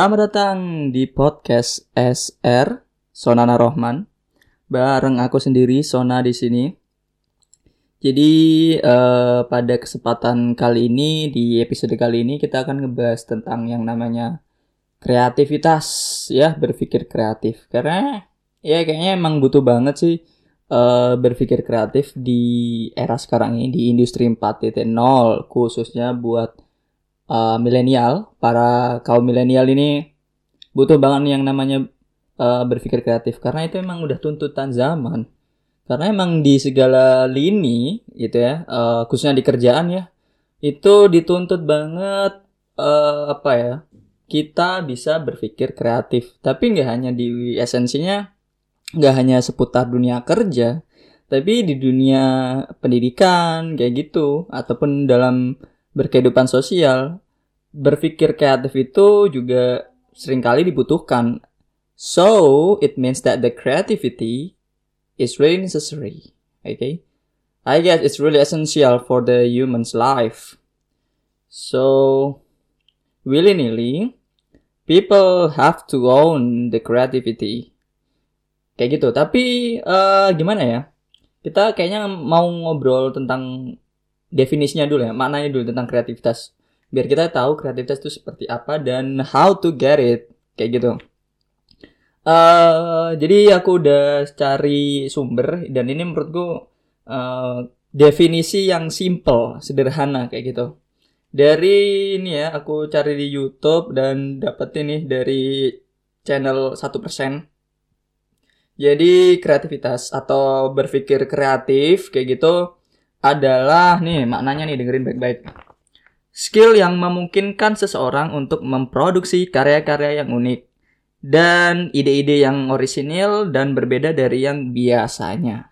Selamat datang di podcast SR Sonana Rohman. Bareng aku sendiri Sona di sini. Jadi eh, pada kesempatan kali ini di episode kali ini kita akan ngebahas tentang yang namanya kreativitas ya, berpikir kreatif. Karena ya kayaknya emang butuh banget sih uh, berpikir kreatif di era sekarang ini di industri 4.0 khususnya buat uh, milenial para kaum milenial ini butuh banget yang namanya uh, berpikir kreatif. Karena itu emang udah tuntutan zaman. Karena emang di segala lini gitu ya uh, khususnya di kerjaan ya itu dituntut banget uh, apa ya kita bisa berpikir kreatif. Tapi nggak hanya di esensinya nggak hanya seputar dunia kerja, tapi di dunia pendidikan kayak gitu ataupun dalam berkehidupan sosial berpikir kreatif itu juga sering kali dibutuhkan. So it means that the creativity is really necessary. Okay, I guess it's really essential for the human's life. So willy nilly, people have to own the creativity kayak gitu tapi uh, gimana ya kita kayaknya mau ngobrol tentang definisinya dulu ya maknanya dulu tentang kreativitas. Biar kita tahu kreativitas itu seperti apa dan how to get it kayak gitu. Uh, jadi aku udah cari sumber dan ini menurutku uh, definisi yang simple sederhana kayak gitu. Dari ini ya aku cari di YouTube dan dapet ini dari channel satu persen. Jadi kreativitas atau berpikir kreatif kayak gitu adalah nih maknanya nih dengerin baik-baik. Skill yang memungkinkan seseorang untuk memproduksi karya-karya yang unik dan ide-ide yang orisinil dan berbeda dari yang biasanya.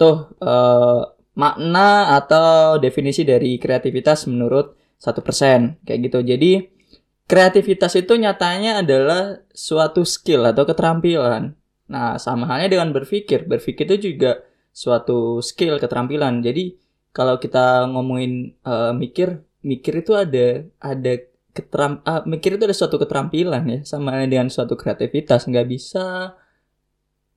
Tuh eh, makna atau definisi dari kreativitas menurut satu persen kayak gitu. Jadi kreativitas itu nyatanya adalah suatu skill atau keterampilan Nah, sama halnya dengan berpikir. Berpikir itu juga suatu skill, keterampilan. Jadi, kalau kita ngomongin uh, mikir, mikir itu ada ada keteram uh, mikir itu ada suatu keterampilan ya, sama dengan suatu kreativitas. Nggak bisa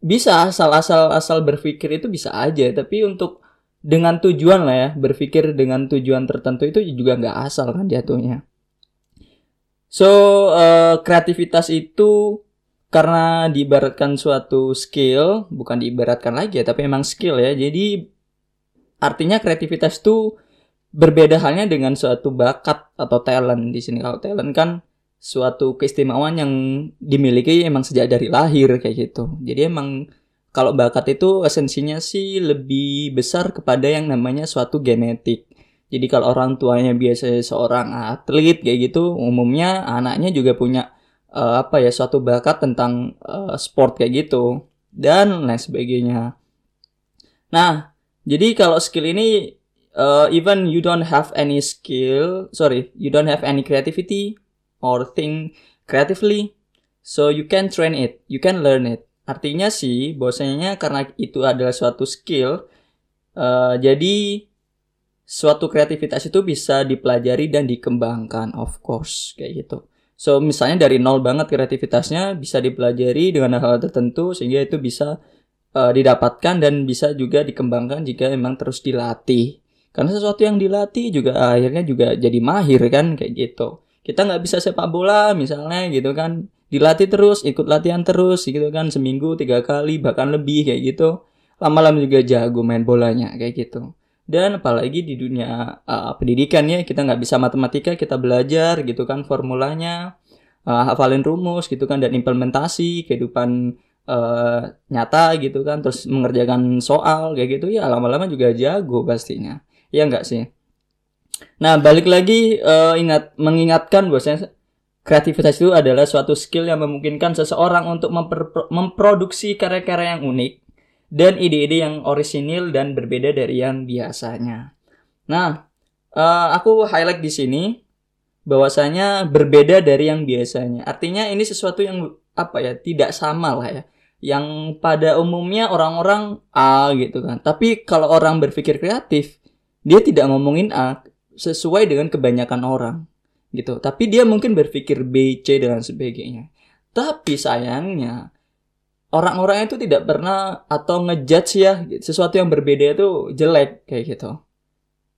bisa asal-asal asal berpikir itu bisa aja, tapi untuk dengan tujuan lah ya, berpikir dengan tujuan tertentu itu juga nggak asal kan jatuhnya. So, uh, kreativitas itu karena diibaratkan suatu skill, bukan diibaratkan lagi ya, tapi emang skill ya. Jadi artinya kreativitas itu berbeda halnya dengan suatu bakat atau talent di sini. Kalau talent kan suatu keistimewaan yang dimiliki emang sejak dari lahir kayak gitu. Jadi emang kalau bakat itu esensinya sih lebih besar kepada yang namanya suatu genetik. Jadi kalau orang tuanya biasanya seorang atlet kayak gitu, umumnya anaknya juga punya uh, apa ya suatu bakat tentang uh, sport kayak gitu dan lain sebagainya. Nah, jadi kalau skill ini uh, even you don't have any skill, sorry, you don't have any creativity or think creatively, so you can train it, you can learn it. Artinya sih, bahwasanya karena itu adalah suatu skill, uh, jadi suatu kreativitas itu bisa dipelajari dan dikembangkan, of course, kayak gitu. So misalnya dari nol banget kreativitasnya bisa dipelajari dengan hal, -hal tertentu sehingga itu bisa uh, didapatkan dan bisa juga dikembangkan jika memang terus dilatih. Karena sesuatu yang dilatih juga akhirnya juga jadi mahir kan kayak gitu. Kita nggak bisa sepak bola misalnya gitu kan dilatih terus, ikut latihan terus gitu kan seminggu tiga kali bahkan lebih kayak gitu. Lama-lama juga jago main bolanya kayak gitu dan apalagi di dunia uh, pendidikan ya kita nggak bisa matematika kita belajar gitu kan formulanya uh, hafalin rumus gitu kan dan implementasi kehidupan uh, nyata gitu kan terus mengerjakan soal kayak gitu ya lama-lama juga jago pastinya ya enggak sih Nah, balik lagi uh, ingat mengingatkan bahwasanya kreativitas itu adalah suatu skill yang memungkinkan seseorang untuk memproduksi karya-karya yang unik dan ide-ide yang orisinil dan berbeda dari yang biasanya. Nah, uh, aku highlight di sini bahwasanya berbeda dari yang biasanya. Artinya ini sesuatu yang apa ya, tidak sama lah ya. Yang pada umumnya orang-orang A gitu kan. Tapi kalau orang berpikir kreatif, dia tidak ngomongin A sesuai dengan kebanyakan orang gitu. Tapi dia mungkin berpikir B, C dan sebagainya. Tapi sayangnya orang-orang itu tidak pernah atau ngejudge ya sesuatu yang berbeda itu jelek kayak gitu.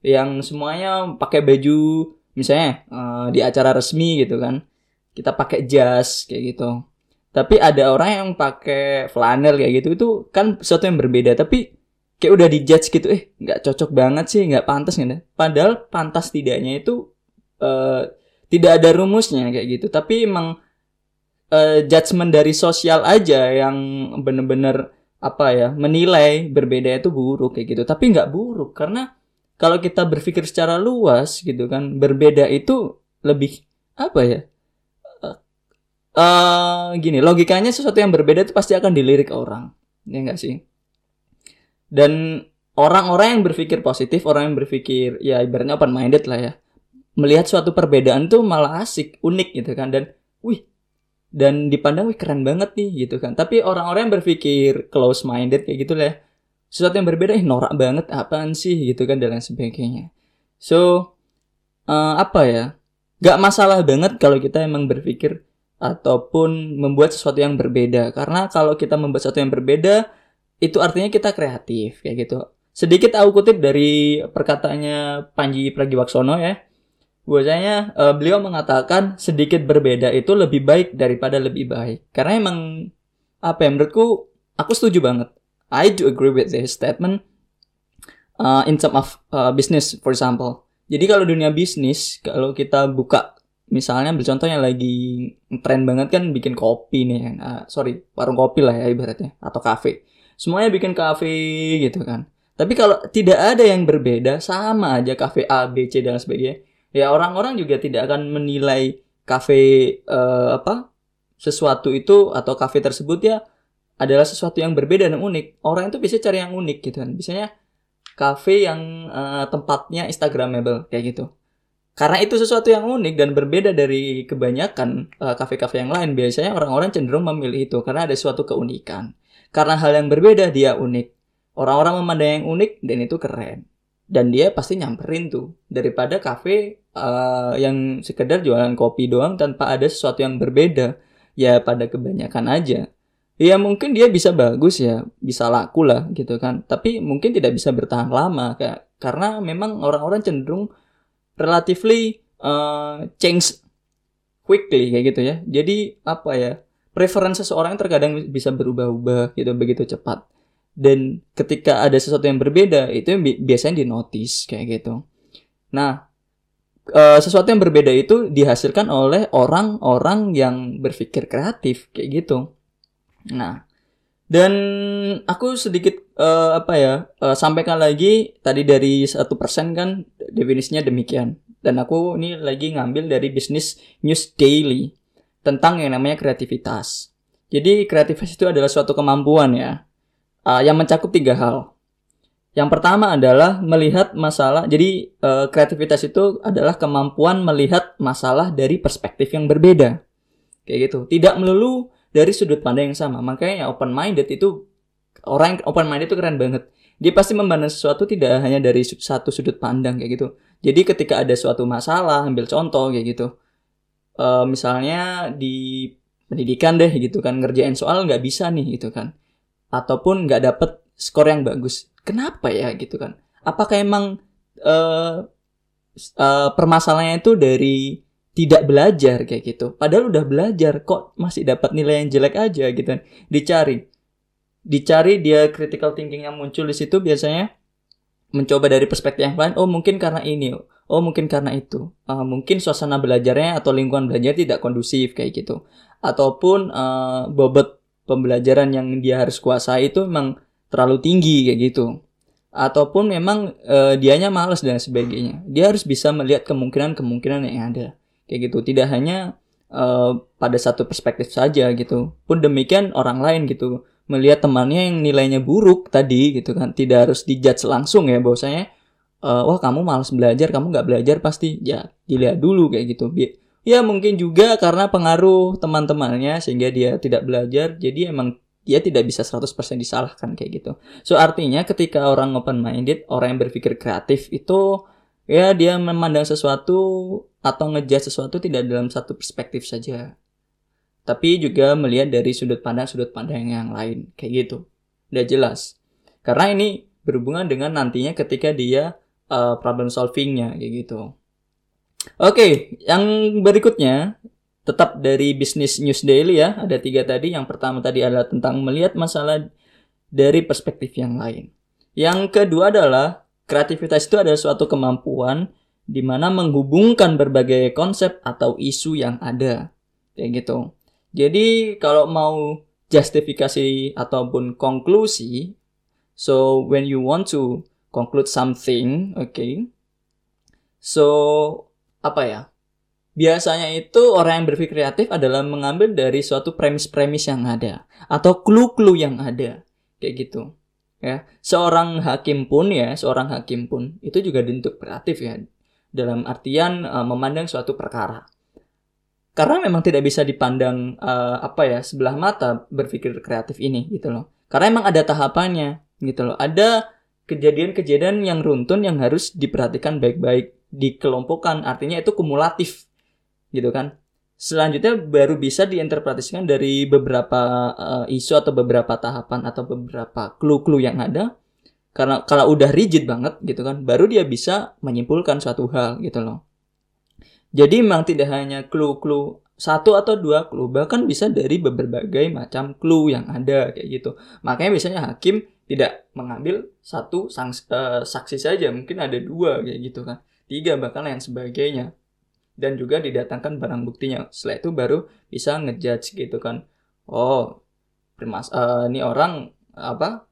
Yang semuanya pakai baju misalnya uh, di acara resmi gitu kan. Kita pakai jas kayak gitu. Tapi ada orang yang pakai flanel kayak gitu itu kan sesuatu yang berbeda. Tapi kayak udah dijudge gitu eh nggak cocok banget sih nggak pantas gitu padahal pantas tidaknya itu uh, tidak ada rumusnya kayak gitu. Tapi emang uh, judgement dari sosial aja yang bener-bener apa ya menilai berbeda itu buruk kayak gitu. Tapi nggak buruk karena kalau kita berpikir secara luas gitu kan berbeda itu lebih apa ya uh, gini logikanya sesuatu yang berbeda itu pasti akan dilirik orang ya enggak sih? Dan orang-orang yang berpikir positif orang yang berpikir ya ibaratnya open minded lah ya melihat suatu perbedaan tuh malah asik unik gitu kan dan wih dan dipandang wih keren banget nih gitu kan. Tapi orang-orang yang berpikir close minded kayak gitu lah ya, sesuatu yang berbeda eh norak banget apaan sih? gitu kan dan lain sebagainya. So uh, apa ya gak masalah banget kalau kita emang berpikir ataupun membuat sesuatu yang berbeda karena kalau kita membuat sesuatu yang berbeda itu artinya kita kreatif kayak gitu. Sedikit aku kutip dari perkataannya Panji Pragiwaksono ya. Biasanya uh, beliau mengatakan sedikit berbeda itu lebih baik daripada lebih baik. Karena emang apa ya menurutku aku setuju banget. I do agree with this statement uh, in terms of uh, business for example. Jadi kalau dunia bisnis kalau kita buka misalnya ambil contohnya lagi tren banget kan bikin kopi nih, uh, sorry warung kopi lah ya ibaratnya atau kafe. Semuanya bikin kafe gitu kan. Tapi kalau tidak ada yang berbeda sama aja kafe A B C dan sebagainya ya orang-orang juga tidak akan menilai kafe uh, apa sesuatu itu atau kafe tersebut ya adalah sesuatu yang berbeda dan unik. Orang itu bisa cari yang unik gitu kan. Biasanya kafe yang uh, tempatnya instagramable kayak gitu karena itu sesuatu yang unik dan berbeda dari kebanyakan eh, kafe-kafe uh, yang lain biasanya orang-orang cenderung memilih itu karena ada suatu keunikan karena hal yang berbeda dia unik. Orang-orang memandang yang unik dan itu keren. Dan dia pasti nyamperin tuh daripada kafe uh, yang sekedar jualan kopi doang tanpa ada sesuatu yang berbeda. Ya pada kebanyakan aja. Ya mungkin dia bisa bagus ya, bisa laku lah gitu kan. Tapi mungkin tidak bisa bertahan lama kayak karena memang orang-orang cenderung relatively uh, change quickly kayak gitu ya. Jadi apa ya? preferensi seseorang terkadang bisa berubah-ubah gitu begitu cepat dan ketika ada sesuatu yang berbeda itu yang bi biasanya di notice kayak gitu nah e, sesuatu yang berbeda itu dihasilkan oleh orang-orang yang berpikir kreatif kayak gitu nah dan aku sedikit uh, apa ya uh, sampaikan lagi tadi dari satu persen kan definisinya demikian dan aku ini lagi ngambil dari bisnis news daily tentang yang namanya kreativitas. Jadi kreativitas itu adalah suatu kemampuan ya uh, yang mencakup tiga hal. Yang pertama adalah melihat masalah. Jadi uh, kreativitas itu adalah kemampuan melihat masalah dari perspektif yang berbeda. Kayak gitu. Tidak melulu dari sudut pandang yang sama. Makanya open minded itu orang yang open minded itu keren banget. Dia pasti memandang sesuatu tidak hanya dari satu sudut pandang kayak gitu. Jadi ketika ada suatu masalah, ambil contoh kayak gitu uh, misalnya di pendidikan deh gitu kan ngerjain soal nggak bisa nih gitu kan ataupun nggak dapet skor yang bagus kenapa ya gitu kan apakah emang uh, uh, permasalahannya itu dari tidak belajar kayak gitu. Padahal udah belajar kok masih dapat nilai yang jelek aja gitu kan. Dicari. Dicari dia critical thinking yang muncul di situ biasanya mencoba dari perspektif yang lain. Oh mungkin karena ini. Oh mungkin karena itu. Uh, mungkin suasana belajarnya atau lingkungan belajar tidak kondusif kayak gitu. Ataupun uh, bobot pembelajaran yang dia harus kuasai itu memang terlalu tinggi kayak gitu. Ataupun memang uh, dianya malas dan sebagainya. Dia harus bisa melihat kemungkinan-kemungkinan yang ada. Kayak gitu. Tidak hanya uh, pada satu perspektif saja gitu. Pun demikian orang lain gitu melihat temannya yang nilainya buruk tadi gitu kan tidak harus dijudge langsung ya bahwasanya uh, wah kamu malas belajar kamu nggak belajar pasti ya dilihat dulu kayak gitu ya mungkin juga karena pengaruh teman-temannya sehingga dia tidak belajar jadi emang dia tidak bisa 100% disalahkan kayak gitu. So artinya ketika orang open minded, orang yang berpikir kreatif itu ya dia memandang sesuatu atau ngejudge sesuatu tidak dalam satu perspektif saja. Tapi juga melihat dari sudut pandang sudut pandang yang lain kayak gitu. Udah jelas. Karena ini berhubungan dengan nantinya ketika dia uh, problem solvingnya kayak gitu. Oke, okay, yang berikutnya tetap dari bisnis news daily ya. Ada tiga tadi. Yang pertama tadi adalah tentang melihat masalah dari perspektif yang lain. Yang kedua adalah kreativitas itu adalah suatu kemampuan di mana menghubungkan berbagai konsep atau isu yang ada. Kayak gitu. Jadi kalau mau justifikasi ataupun konklusi, so when you want to conclude something, oke. Okay, so apa ya? Biasanya itu orang yang berpikir kreatif adalah mengambil dari suatu premis-premis yang ada atau clue-clue yang ada. Kayak gitu. Ya, seorang hakim pun ya, seorang hakim pun itu juga bentuk kreatif ya dalam artian uh, memandang suatu perkara. Karena memang tidak bisa dipandang uh, apa ya sebelah mata berpikir kreatif ini gitu loh. Karena emang ada tahapannya gitu loh. Ada kejadian-kejadian yang runtun yang harus diperhatikan baik-baik, dikelompokkan. Artinya itu kumulatif gitu kan. Selanjutnya baru bisa diinterpretasikan dari beberapa uh, isu atau beberapa tahapan atau beberapa clue-clue yang ada. Karena kalau udah rigid banget gitu kan, baru dia bisa menyimpulkan suatu hal gitu loh. Jadi memang tidak hanya clue-clue satu atau dua clue, bahkan bisa dari berbagai macam clue yang ada kayak gitu. Makanya biasanya hakim tidak mengambil satu sangs, uh, saksi saja, mungkin ada dua kayak gitu kan, tiga bahkan yang sebagainya dan juga didatangkan barang buktinya. Setelah itu baru bisa ngejudge gitu kan. Oh, primas uh, ini orang apa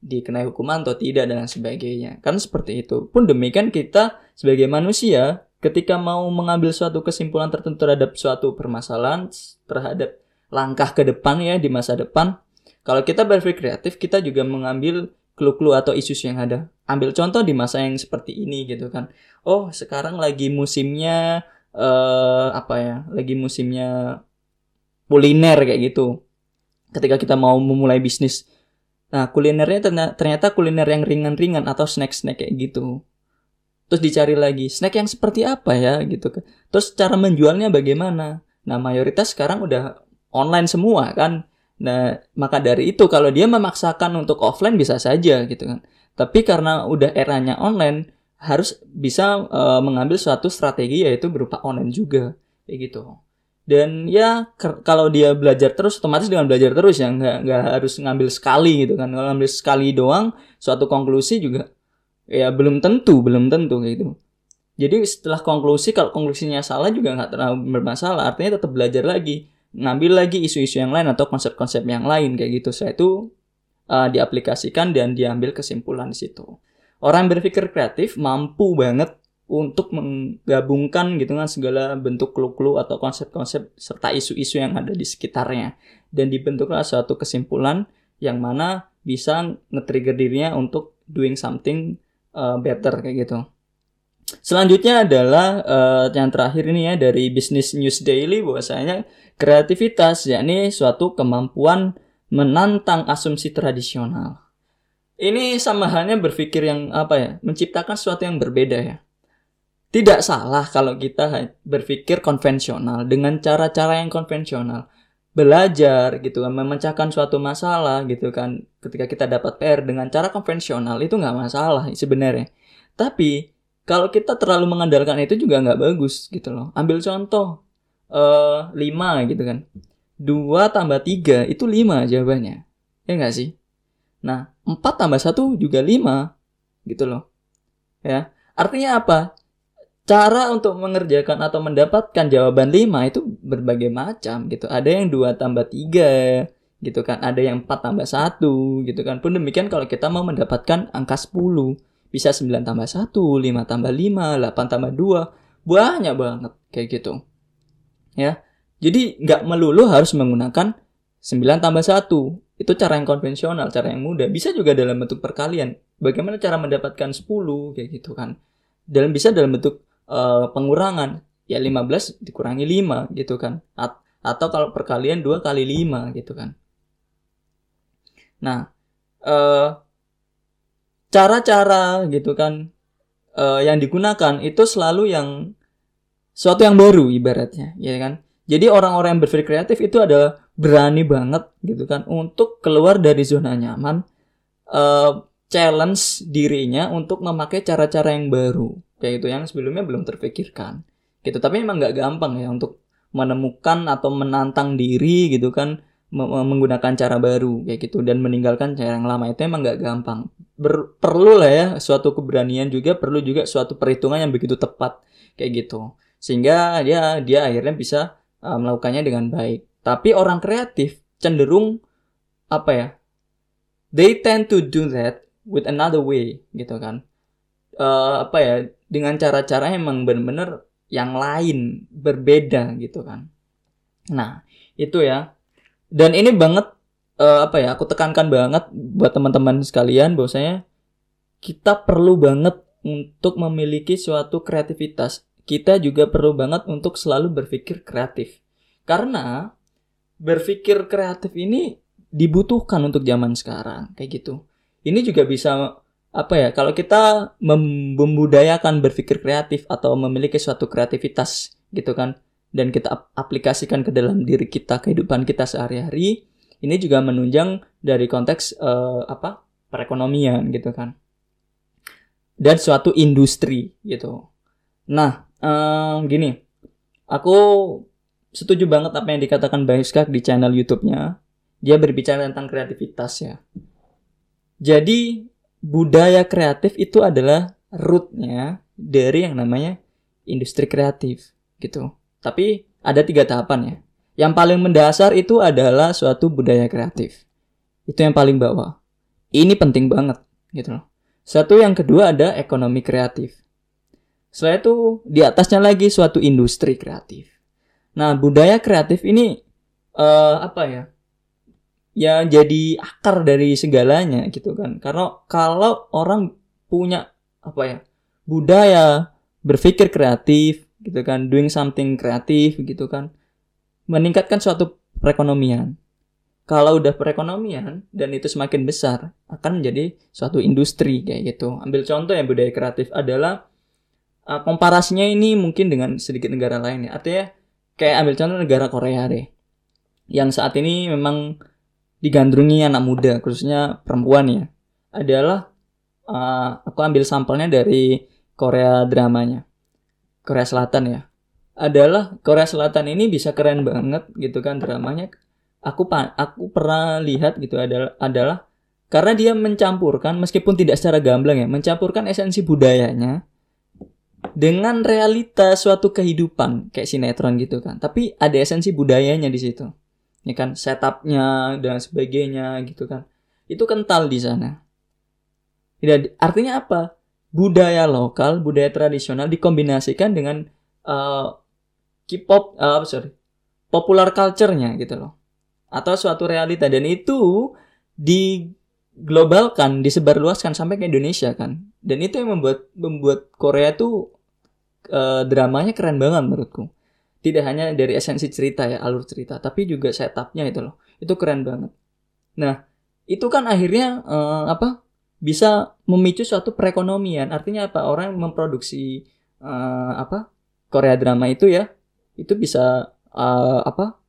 dikenai hukuman atau tidak dan sebagainya. Kan seperti itu. Pun demikian kita sebagai manusia ketika mau mengambil suatu kesimpulan tertentu terhadap suatu permasalahan terhadap langkah ke depan ya di masa depan kalau kita berpikir kreatif kita juga mengambil clue-clue atau isu yang ada ambil contoh di masa yang seperti ini gitu kan oh sekarang lagi musimnya uh, apa ya lagi musimnya kuliner kayak gitu. Ketika kita mau memulai bisnis. Nah kulinernya ternyata kuliner yang ringan-ringan atau snack-snack kayak gitu. Terus dicari lagi snack yang seperti apa ya gitu terus cara menjualnya bagaimana? Nah mayoritas sekarang udah online semua kan. Nah maka dari itu kalau dia memaksakan untuk offline bisa saja gitu kan. Tapi karena udah eranya online harus bisa uh, mengambil suatu strategi yaitu berupa online juga kayak gitu. Dan ya kalau dia belajar terus otomatis dengan belajar terus ya nggak nggak harus ngambil sekali gitu kan. Kalau ngambil sekali doang suatu konklusi juga ya belum tentu belum tentu gitu. Jadi setelah konklusi kalau konklusinya salah juga nggak terlalu bermasalah. Artinya tetap belajar lagi ngambil lagi isu-isu yang lain atau konsep-konsep yang lain kayak gitu. Saya itu uh, diaplikasikan dan diambil kesimpulan di situ orang berpikir kreatif mampu banget untuk menggabungkan gitu kan segala bentuk clue-clue atau konsep-konsep serta isu-isu yang ada di sekitarnya dan dibentuklah suatu kesimpulan yang mana bisa nge-trigger dirinya untuk doing something uh, better kayak gitu. Selanjutnya adalah uh, yang terakhir ini ya dari Business News Daily bahwasanya kreativitas yakni suatu kemampuan menantang asumsi tradisional. Ini sama halnya berpikir yang apa ya, menciptakan sesuatu yang berbeda ya. Tidak salah kalau kita berpikir konvensional dengan cara-cara yang konvensional. Belajar gitu kan, memecahkan suatu masalah gitu kan. Ketika kita dapat PR dengan cara konvensional itu nggak masalah sebenarnya. Tapi kalau kita terlalu mengandalkan itu juga nggak bagus gitu loh. Ambil contoh eh, 5 gitu kan. 2 tambah 3 itu 5 jawabannya. Ya nggak sih? Nah, 4 tambah 1 juga 5. Gitu loh. Ya. Artinya apa? Cara untuk mengerjakan atau mendapatkan jawaban 5 itu berbagai macam gitu. Ada yang 2 tambah 3 gitu kan ada yang 4 tambah 1 gitu kan pun demikian kalau kita mau mendapatkan angka 10 bisa 9 tambah 1 5 tambah 5 8 tambah 2 banyak banget kayak gitu ya jadi nggak melulu harus menggunakan 9 tambah 1 itu cara yang konvensional cara yang mudah. Bisa juga dalam bentuk perkalian. Bagaimana cara mendapatkan 10 kayak gitu kan. Dalam bisa dalam bentuk uh, pengurangan. Ya 15 dikurangi 5 gitu kan. A atau kalau perkalian 2 kali 5 gitu kan. Nah, eh, cara-cara gitu kan eh, yang digunakan itu selalu yang suatu yang baru ibaratnya, ya kan? Jadi orang-orang yang berpikir kreatif itu adalah berani banget gitu kan untuk keluar dari zona nyaman, eh, challenge dirinya untuk memakai cara-cara yang baru, kayak itu yang sebelumnya belum terpikirkan. Gitu, tapi memang nggak gampang ya untuk menemukan atau menantang diri gitu kan menggunakan cara baru kayak gitu dan meninggalkan cara yang lama itu emang nggak gampang. Ber perlu lah ya suatu keberanian juga perlu juga suatu perhitungan yang begitu tepat kayak gitu sehingga dia dia akhirnya bisa uh, melakukannya dengan baik. Tapi orang kreatif cenderung apa ya? They tend to do that with another way gitu kan. Uh, apa ya dengan cara-cara emang benar-benar yang lain berbeda gitu kan. Nah itu ya dan ini banget uh, apa ya aku tekankan banget buat teman-teman sekalian bahwasanya kita perlu banget untuk memiliki suatu kreativitas kita juga perlu banget untuk selalu berpikir kreatif. Karena berpikir kreatif ini dibutuhkan untuk zaman sekarang kayak gitu. Ini juga bisa apa ya kalau kita membudayakan berpikir kreatif atau memiliki suatu kreativitas gitu kan dan kita aplikasikan ke dalam diri kita kehidupan kita sehari-hari ini juga menunjang dari konteks uh, apa perekonomian gitu kan. Dan suatu industri gitu. Nah um, gini aku setuju banget apa yang dikatakan Baiskak di channel YouTube-nya dia berbicara tentang kreativitas ya jadi budaya kreatif itu adalah rootnya dari yang namanya industri kreatif gitu tapi ada tiga tahapan ya. Yang paling mendasar itu adalah suatu budaya kreatif. Itu yang paling bawah. Ini penting banget gitu loh. Satu yang kedua ada ekonomi kreatif. Setelah itu di atasnya lagi suatu industri kreatif. Nah, budaya kreatif ini uh, apa ya? Ya jadi akar dari segalanya gitu kan. Karena kalau orang punya apa ya? budaya berpikir kreatif, gitu kan doing something kreatif gitu kan meningkatkan suatu perekonomian kalau udah perekonomian dan itu semakin besar akan menjadi suatu industri kayak gitu ambil contoh yang budaya kreatif adalah uh, komparasinya ini mungkin dengan sedikit negara lain ya. Artinya kayak ambil contoh negara Korea deh. Yang saat ini memang digandrungi anak muda khususnya perempuan ya. Adalah uh, aku ambil sampelnya dari Korea dramanya. Korea Selatan ya. Adalah Korea Selatan ini bisa keren banget gitu kan dramanya. Aku aku pernah lihat gitu adalah adalah karena dia mencampurkan meskipun tidak secara gamblang ya mencampurkan esensi budayanya dengan realita suatu kehidupan kayak sinetron gitu kan. Tapi ada esensi budayanya di situ. Ya kan setupnya dan sebagainya gitu kan. Itu kental di sana. Artinya apa? Budaya lokal, budaya tradisional dikombinasikan dengan uh, K-pop, uh, sorry, popular culture-nya gitu loh. Atau suatu realita. Dan itu diglobalkan, disebarluaskan sampai ke Indonesia kan. Dan itu yang membuat membuat Korea tuh uh, dramanya keren banget menurutku. Tidak hanya dari esensi cerita ya, alur cerita, tapi juga setupnya itu loh. Itu keren banget. Nah, itu kan akhirnya uh, apa? bisa memicu suatu perekonomian. Artinya apa? Orang yang memproduksi uh, apa Korea drama itu ya itu bisa uh, apa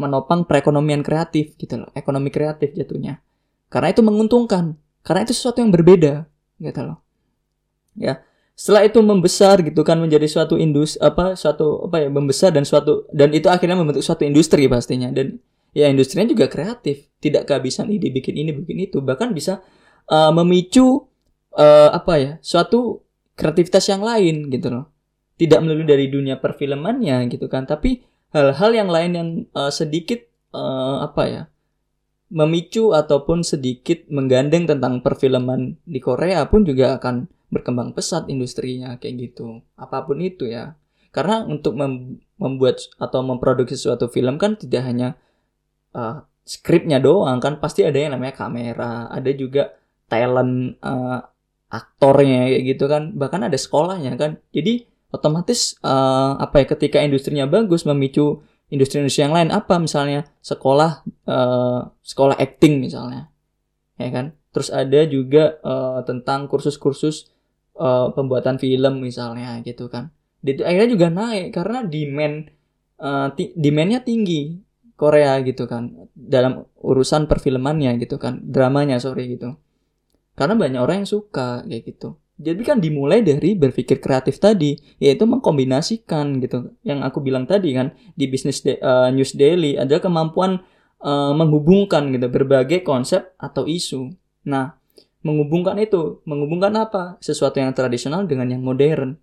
menopang perekonomian kreatif gitu loh, ekonomi kreatif jatuhnya. Karena itu menguntungkan, karena itu sesuatu yang berbeda gitu loh. Ya. Setelah itu membesar gitu kan menjadi suatu industri apa suatu apa ya membesar dan suatu dan itu akhirnya membentuk suatu industri pastinya. Dan ya industrinya juga kreatif, tidak kehabisan ide bikin ini bikin itu, bahkan bisa uh, memicu uh, apa ya suatu kreativitas yang lain gitu loh. Tidak melulu dari dunia perfilmannya gitu kan tapi hal-hal yang lain yang uh, sedikit uh, apa ya memicu ataupun sedikit menggandeng tentang perfilman di Korea pun juga akan berkembang pesat industrinya kayak gitu. Apa pun itu ya. Karena untuk mem membuat atau memproduksi suatu film kan tidak hanya uh, skripnya doang kan pasti ada yang namanya kamera, ada juga talent uh, aktornya kayak gitu kan, bahkan ada sekolahnya kan. Jadi otomatis uh, apa ya ketika industrinya bagus memicu industri-industri yang lain. Apa misalnya? Sekolah uh, sekolah acting misalnya. Ya kan? Terus ada juga uh, tentang kursus-kursus uh, pembuatan film misalnya gitu kan. Itu akhirnya juga naik karena demand uh, demandnya tinggi Korea gitu kan. Dalam urusan perfilmannya gitu kan. Dramanya sorry gitu. Karena banyak orang yang suka kayak gitu jadi kan dimulai dari berpikir kreatif tadi, yaitu mengkombinasikan gitu. Yang aku bilang tadi kan di bisnis uh, news daily adalah kemampuan uh, menghubungkan gitu berbagai konsep atau isu. Nah, menghubungkan itu, menghubungkan apa? Sesuatu yang tradisional dengan yang modern.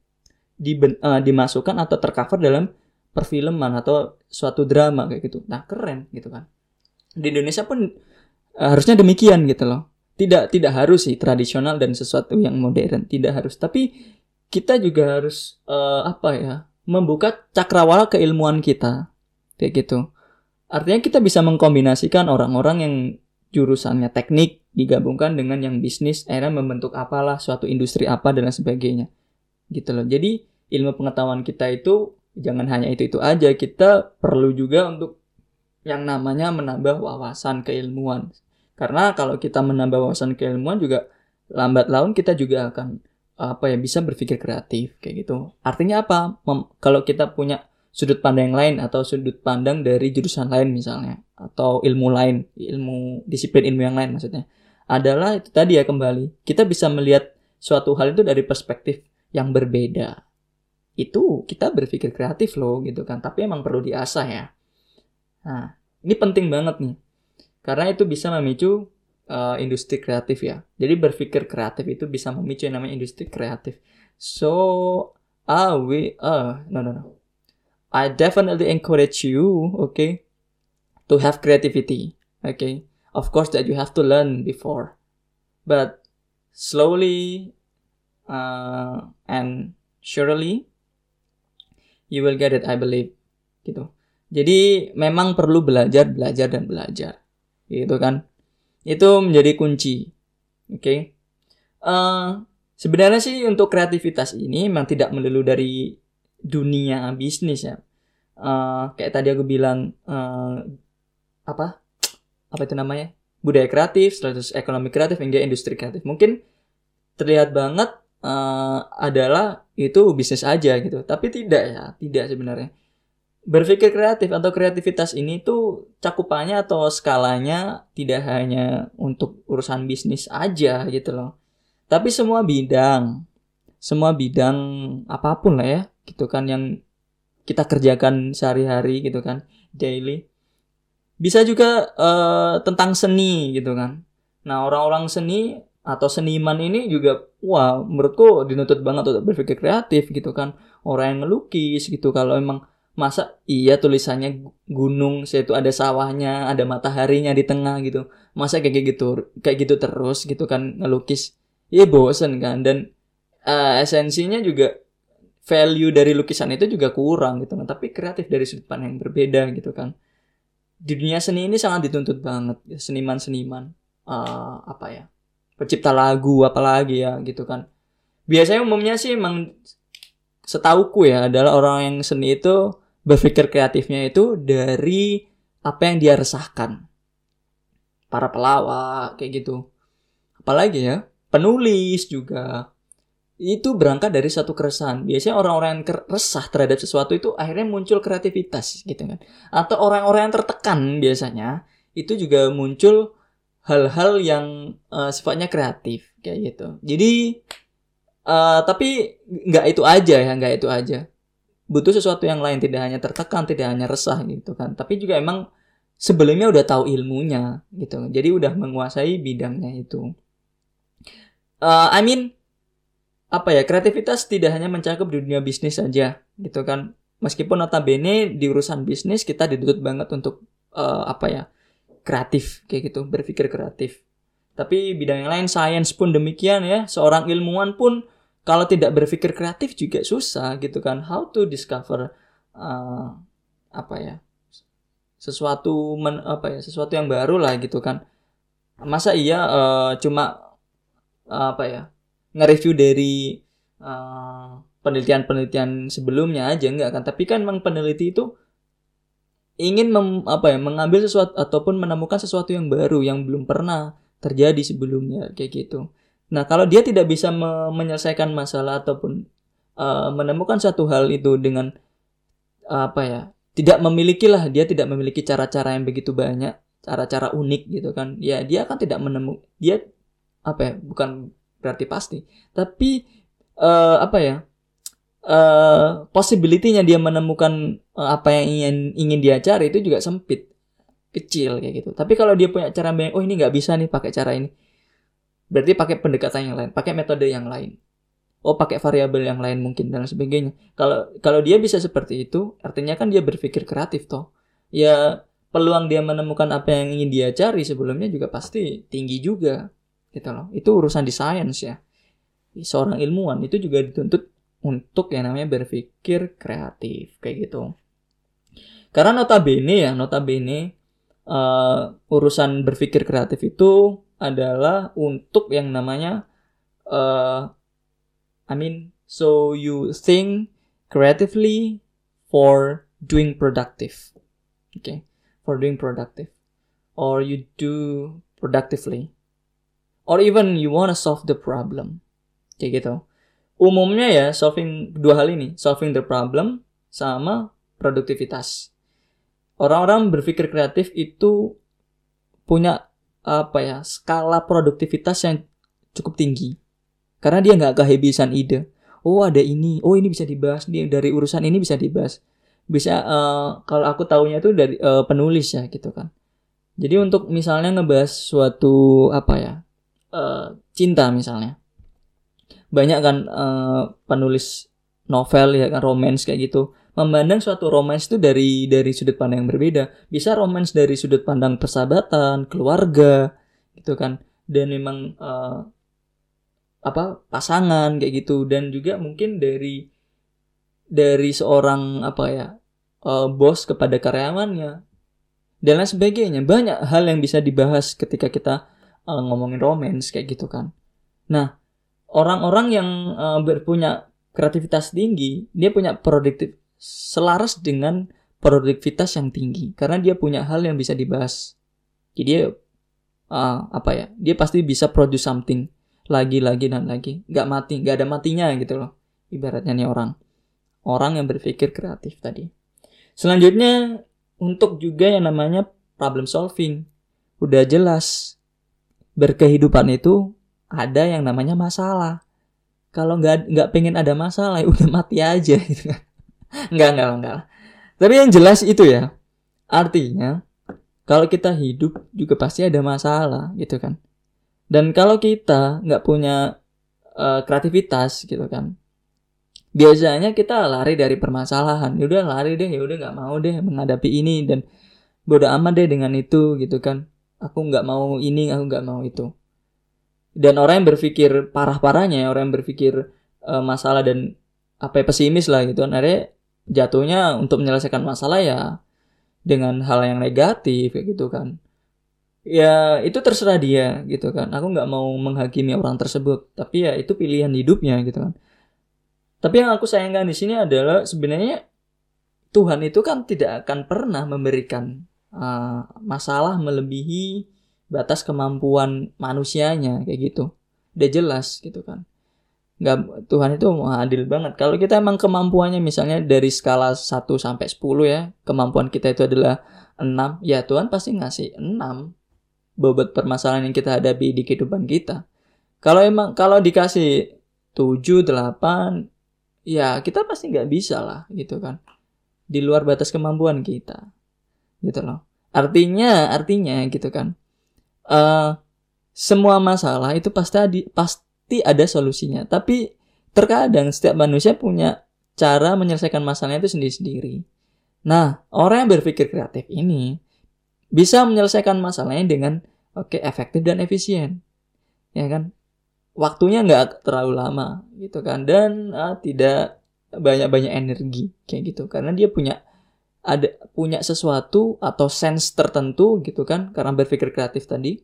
Di, uh, dimasukkan atau tercover dalam perfilman atau suatu drama kayak gitu. Nah, keren gitu kan. Di Indonesia pun uh, harusnya demikian gitu loh tidak tidak harus sih tradisional dan sesuatu yang modern tidak harus. Tapi kita juga harus uh, apa ya membuka cakrawala keilmuan kita kayak gitu. Artinya kita bisa mengkombinasikan orang-orang yang jurusannya teknik digabungkan dengan yang bisnis akhirnya membentuk apalah suatu industri apa dan sebagainya. Gitu loh. Jadi ilmu pengetahuan kita itu jangan hanya itu itu aja kita perlu juga untuk yang namanya menambah wawasan keilmuan karena kalau kita menambah wawasan keilmuan juga lambat laun kita juga akan apa ya bisa berpikir kreatif kayak gitu. Artinya apa? Mem kalau kita punya sudut pandang lain atau sudut pandang dari jurusan lain misalnya atau ilmu lain, ilmu disiplin ilmu yang lain maksudnya. Adalah itu tadi ya kembali. Kita bisa melihat suatu hal itu dari perspektif yang berbeda. Itu kita berpikir kreatif loh gitu kan. Tapi emang perlu diasah ya. Nah, ini penting banget nih karena itu bisa memicu uh, industri kreatif ya. Jadi berpikir kreatif itu bisa memicu yang namanya industri kreatif. So, ah we uh no no no. I definitely encourage you, okay, to have creativity. Okay. Of course that you have to learn before. But slowly uh, and surely you will get it, I believe. Gitu. Jadi memang perlu belajar, belajar dan belajar gitu kan. Itu menjadi kunci. Oke. Okay? uh, eh, sebenarnya sih untuk kreativitas ini memang tidak melulu dari dunia bisnis ya. Uh, kayak tadi aku bilang uh, apa? Apa itu namanya? Budaya kreatif status ekonomi kreatif hingga industri kreatif. Mungkin terlihat banget uh, adalah itu bisnis aja gitu. Tapi tidak ya tidak sebenarnya berpikir kreatif atau kreativitas ini tuh cakupannya atau skalanya tidak hanya untuk urusan bisnis aja gitu loh. Tapi semua bidang, semua bidang apa pun lah ya, gitu kan yang kita kerjakan sehari-hari gitu kan, daily. Bisa juga uh, tentang seni gitu kan. Nah, orang-orang seni atau seniman ini juga wah menurutku dinuntut banget untuk berpikir kreatif gitu kan. Orang yang ngelukis gitu kalau emang masa iya tulisannya gunung saya itu ada sawahnya ada mataharinya di tengah gitu. Masa kayak gitu kayak gitu terus gitu kan ngelukis. Iya bosen kan. Dan uh, esensinya juga value dari lukisan itu juga kurang gitu kan. Tapi kreatif dari sudut pandang yang berbeda gitu kan. Di dunia seni ini sangat dituntut banget seniman-seniman. Uh, apa ya pencipta lagu apalagi ya gitu kan. Biasanya umumnya sih emang setauku ya adalah orang yang seni itu berpikir kreatifnya itu dari apa yang dia resahkan. Para pelawak kayak gitu. Apalagi ya, penulis juga. Itu berangkat dari satu keresahan. Biasanya orang-orang yang resah terhadap sesuatu itu akhirnya muncul kreativitas gitu kan. Atau orang-orang yang tertekan biasanya itu juga muncul hal-hal yang uh, sifatnya kreatif kayak gitu. Jadi uh, tapi nggak itu aja ya, nggak itu aja butuh sesuatu yang lain tidak hanya tertekan tidak hanya resah gitu kan. Tapi juga emang sebelumnya udah tahu ilmunya gitu. Jadi udah menguasai bidangnya itu. Uh, I mean apa ya kreativitas tidak hanya mencakup di dunia bisnis saja gitu kan. Meskipun notabene di urusan bisnis kita dituntut banget untuk uh, apa ya kreatif kayak gitu berpikir kreatif. Tapi bidang yang lain sains pun demikian ya seorang ilmuwan pun kalau tidak berpikir kreatif juga susah gitu kan. How to discover uh, apa ya sesuatu men, apa ya sesuatu yang baru lah gitu kan. Masa iya uh, cuma uh, apa ya nge-review dari uh, penelitian-penelitian sebelumnya aja enggak kan. Tapi kan memang peneliti itu ingin mem, apa ya mengambil sesuatu ataupun menemukan sesuatu yang baru yang belum pernah terjadi sebelumnya kayak gitu nah kalau dia tidak bisa me menyelesaikan masalah ataupun uh, menemukan satu hal itu dengan uh, apa ya tidak memiliki lah dia tidak memiliki cara-cara yang begitu banyak cara-cara unik gitu kan ya dia akan tidak menemu dia apa ya bukan berarti pasti tapi uh, apa ya uh, possibility-nya dia menemukan uh, apa yang ingin ingin dia cari itu juga sempit kecil kayak gitu. Tapi kalau dia punya cara yang oh ini nggak bisa nih pakai cara ini berarti pakai pendekatan yang lain pakai metode yang lain oh pakai variabel yang lain mungkin dan sebagainya. Kalau kalau dia bisa seperti itu, artinya kan dia berpikir kreatif toh. Ya peluang dia menemukan apa yang ingin dia cari sebelumnya juga pasti tinggi juga gitu loh. Itu urusan di sains ya. Seorang ilmuwan itu juga dituntut untuk yang namanya berpikir kreatif kayak gitu. Karena notabene ya, notabene uh, urusan berpikir kreatif itu adalah untuk yang namanya uh, I mean, so you think creatively for doing productive. Okay, for doing productive. Or you do productively. Or even you wanna solve the problem. Kayak gitu. Umumnya ya solving dua hal ini, solving the problem sama produktivitas. Orang-orang berpikir kreatif itu punya apa ya skala produktivitas yang cukup tinggi karena dia nggak kehabisan ide. Oh ada ini, oh ini bisa dibahas nih dari urusan ini bisa dibahas. Bisa uh, kalau aku tahunya itu dari uh, penulis ya gitu kan. Jadi untuk misalnya ngebahas suatu apa ya uh, cinta misalnya, banyak kan uh, penulis novel ya kan romance kayak gitu memandang suatu romance itu dari dari sudut pandang yang berbeda. Bisa romance dari sudut pandang persahabatan, keluarga, gitu kan. Dan memang uh, apa pasangan kayak gitu dan juga mungkin dari dari seorang apa ya uh, bos kepada karyawannya dan lain sebagainya banyak hal yang bisa dibahas ketika kita uh, ngomongin romance kayak gitu kan nah orang-orang yang uh, berpunya kreativitas tinggi dia punya produktif selaras dengan produktivitas yang tinggi karena dia punya hal yang bisa dibahas. Jadi uh, apa ya dia pasti bisa produce something lagi lagi dan lagi. Nggak mati nggak ada matinya gitu loh ibaratnya nih orang. Orang yang berpikir kreatif tadi. Selanjutnya untuk juga yang namanya problem solving. Udah jelas berkehidupan itu ada yang namanya masalah. Kalau nggak nggak pengen ada masalah ya udah mati aja gitu kan nggak nggak nggak tapi yang jelas itu ya artinya kalau kita hidup juga pasti ada masalah gitu kan dan kalau kita nggak punya uh, kreativitas gitu kan, biasanya kita lari dari permasalahan. Ya udah lari deh, ya udah nggak mau deh menghadapi ini dan bodoh amat deh dengan itu gitu kan. Aku nggak mau ini, aku nggak mau itu. Dan orang yang berpikir parah-parahnya, orang yang berpikir uh, masalah dan apa pesimis lah gitu kan, akhirnya jatuhnya untuk menyelesaikan masalah ya dengan hal yang negatif kayak gitu kan. Ya itu terserah dia gitu kan. Aku nggak mau menghakimi orang tersebut tapi ya itu pilihan hidupnya gitu kan. Tapi yang aku sayangkan di sini adalah sebenarnya Tuhan itu kan tidak akan pernah memberikan uh, masalah melebihi batas kemampuan manusianya kayak gitu. Udah jelas gitu kan nggak Tuhan itu adil banget kalau kita emang kemampuannya misalnya dari skala 1 sampai 10 ya kemampuan kita itu adalah 6 ya Tuhan pasti ngasih 6 bobot permasalahan yang kita hadapi di kehidupan kita. Kalau emang kalau dikasih 7, 8, ya kita pasti nggak bisa lah gitu kan. Di luar batas kemampuan kita. Gitu loh. Artinya, artinya gitu kan. Uh, semua masalah itu pasti ada, pasti ada solusinya. Tapi terkadang setiap manusia punya cara menyelesaikan masalahnya itu sendiri-sendiri. Nah, orang yang berpikir kreatif ini bisa menyelesaikan masalahnya dengan oke okay, efektif dan efisien. Ya kan? Waktunya nggak terlalu lama gitu kan? Dan uh, tidak banyak-banyak energi kayak gitu. Karena dia punya ada punya sesuatu atau sense tertentu gitu kan? Karena berpikir kreatif tadi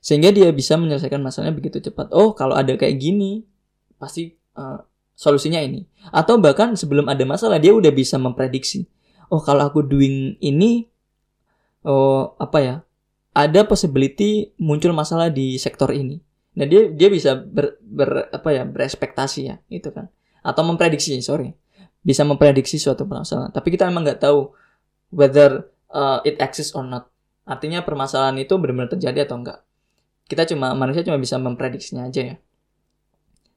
sehingga dia bisa menyelesaikan masalahnya begitu cepat. Oh kalau ada kayak gini pasti uh, solusinya ini. Atau bahkan sebelum ada masalah dia udah bisa memprediksi oh kalau aku doing ini oh apa ya ada possibility muncul masalah di sektor ini. Nah dia dia bisa ber, ber apa ya berespektasi ya itu kan. Atau memprediksi sorry. Bisa memprediksi suatu permasalahan. Tapi kita emang nggak tahu whether uh, it exists or not. Artinya permasalahan itu benar-benar terjadi atau enggak kita cuma manusia cuma bisa memprediksinya aja ya.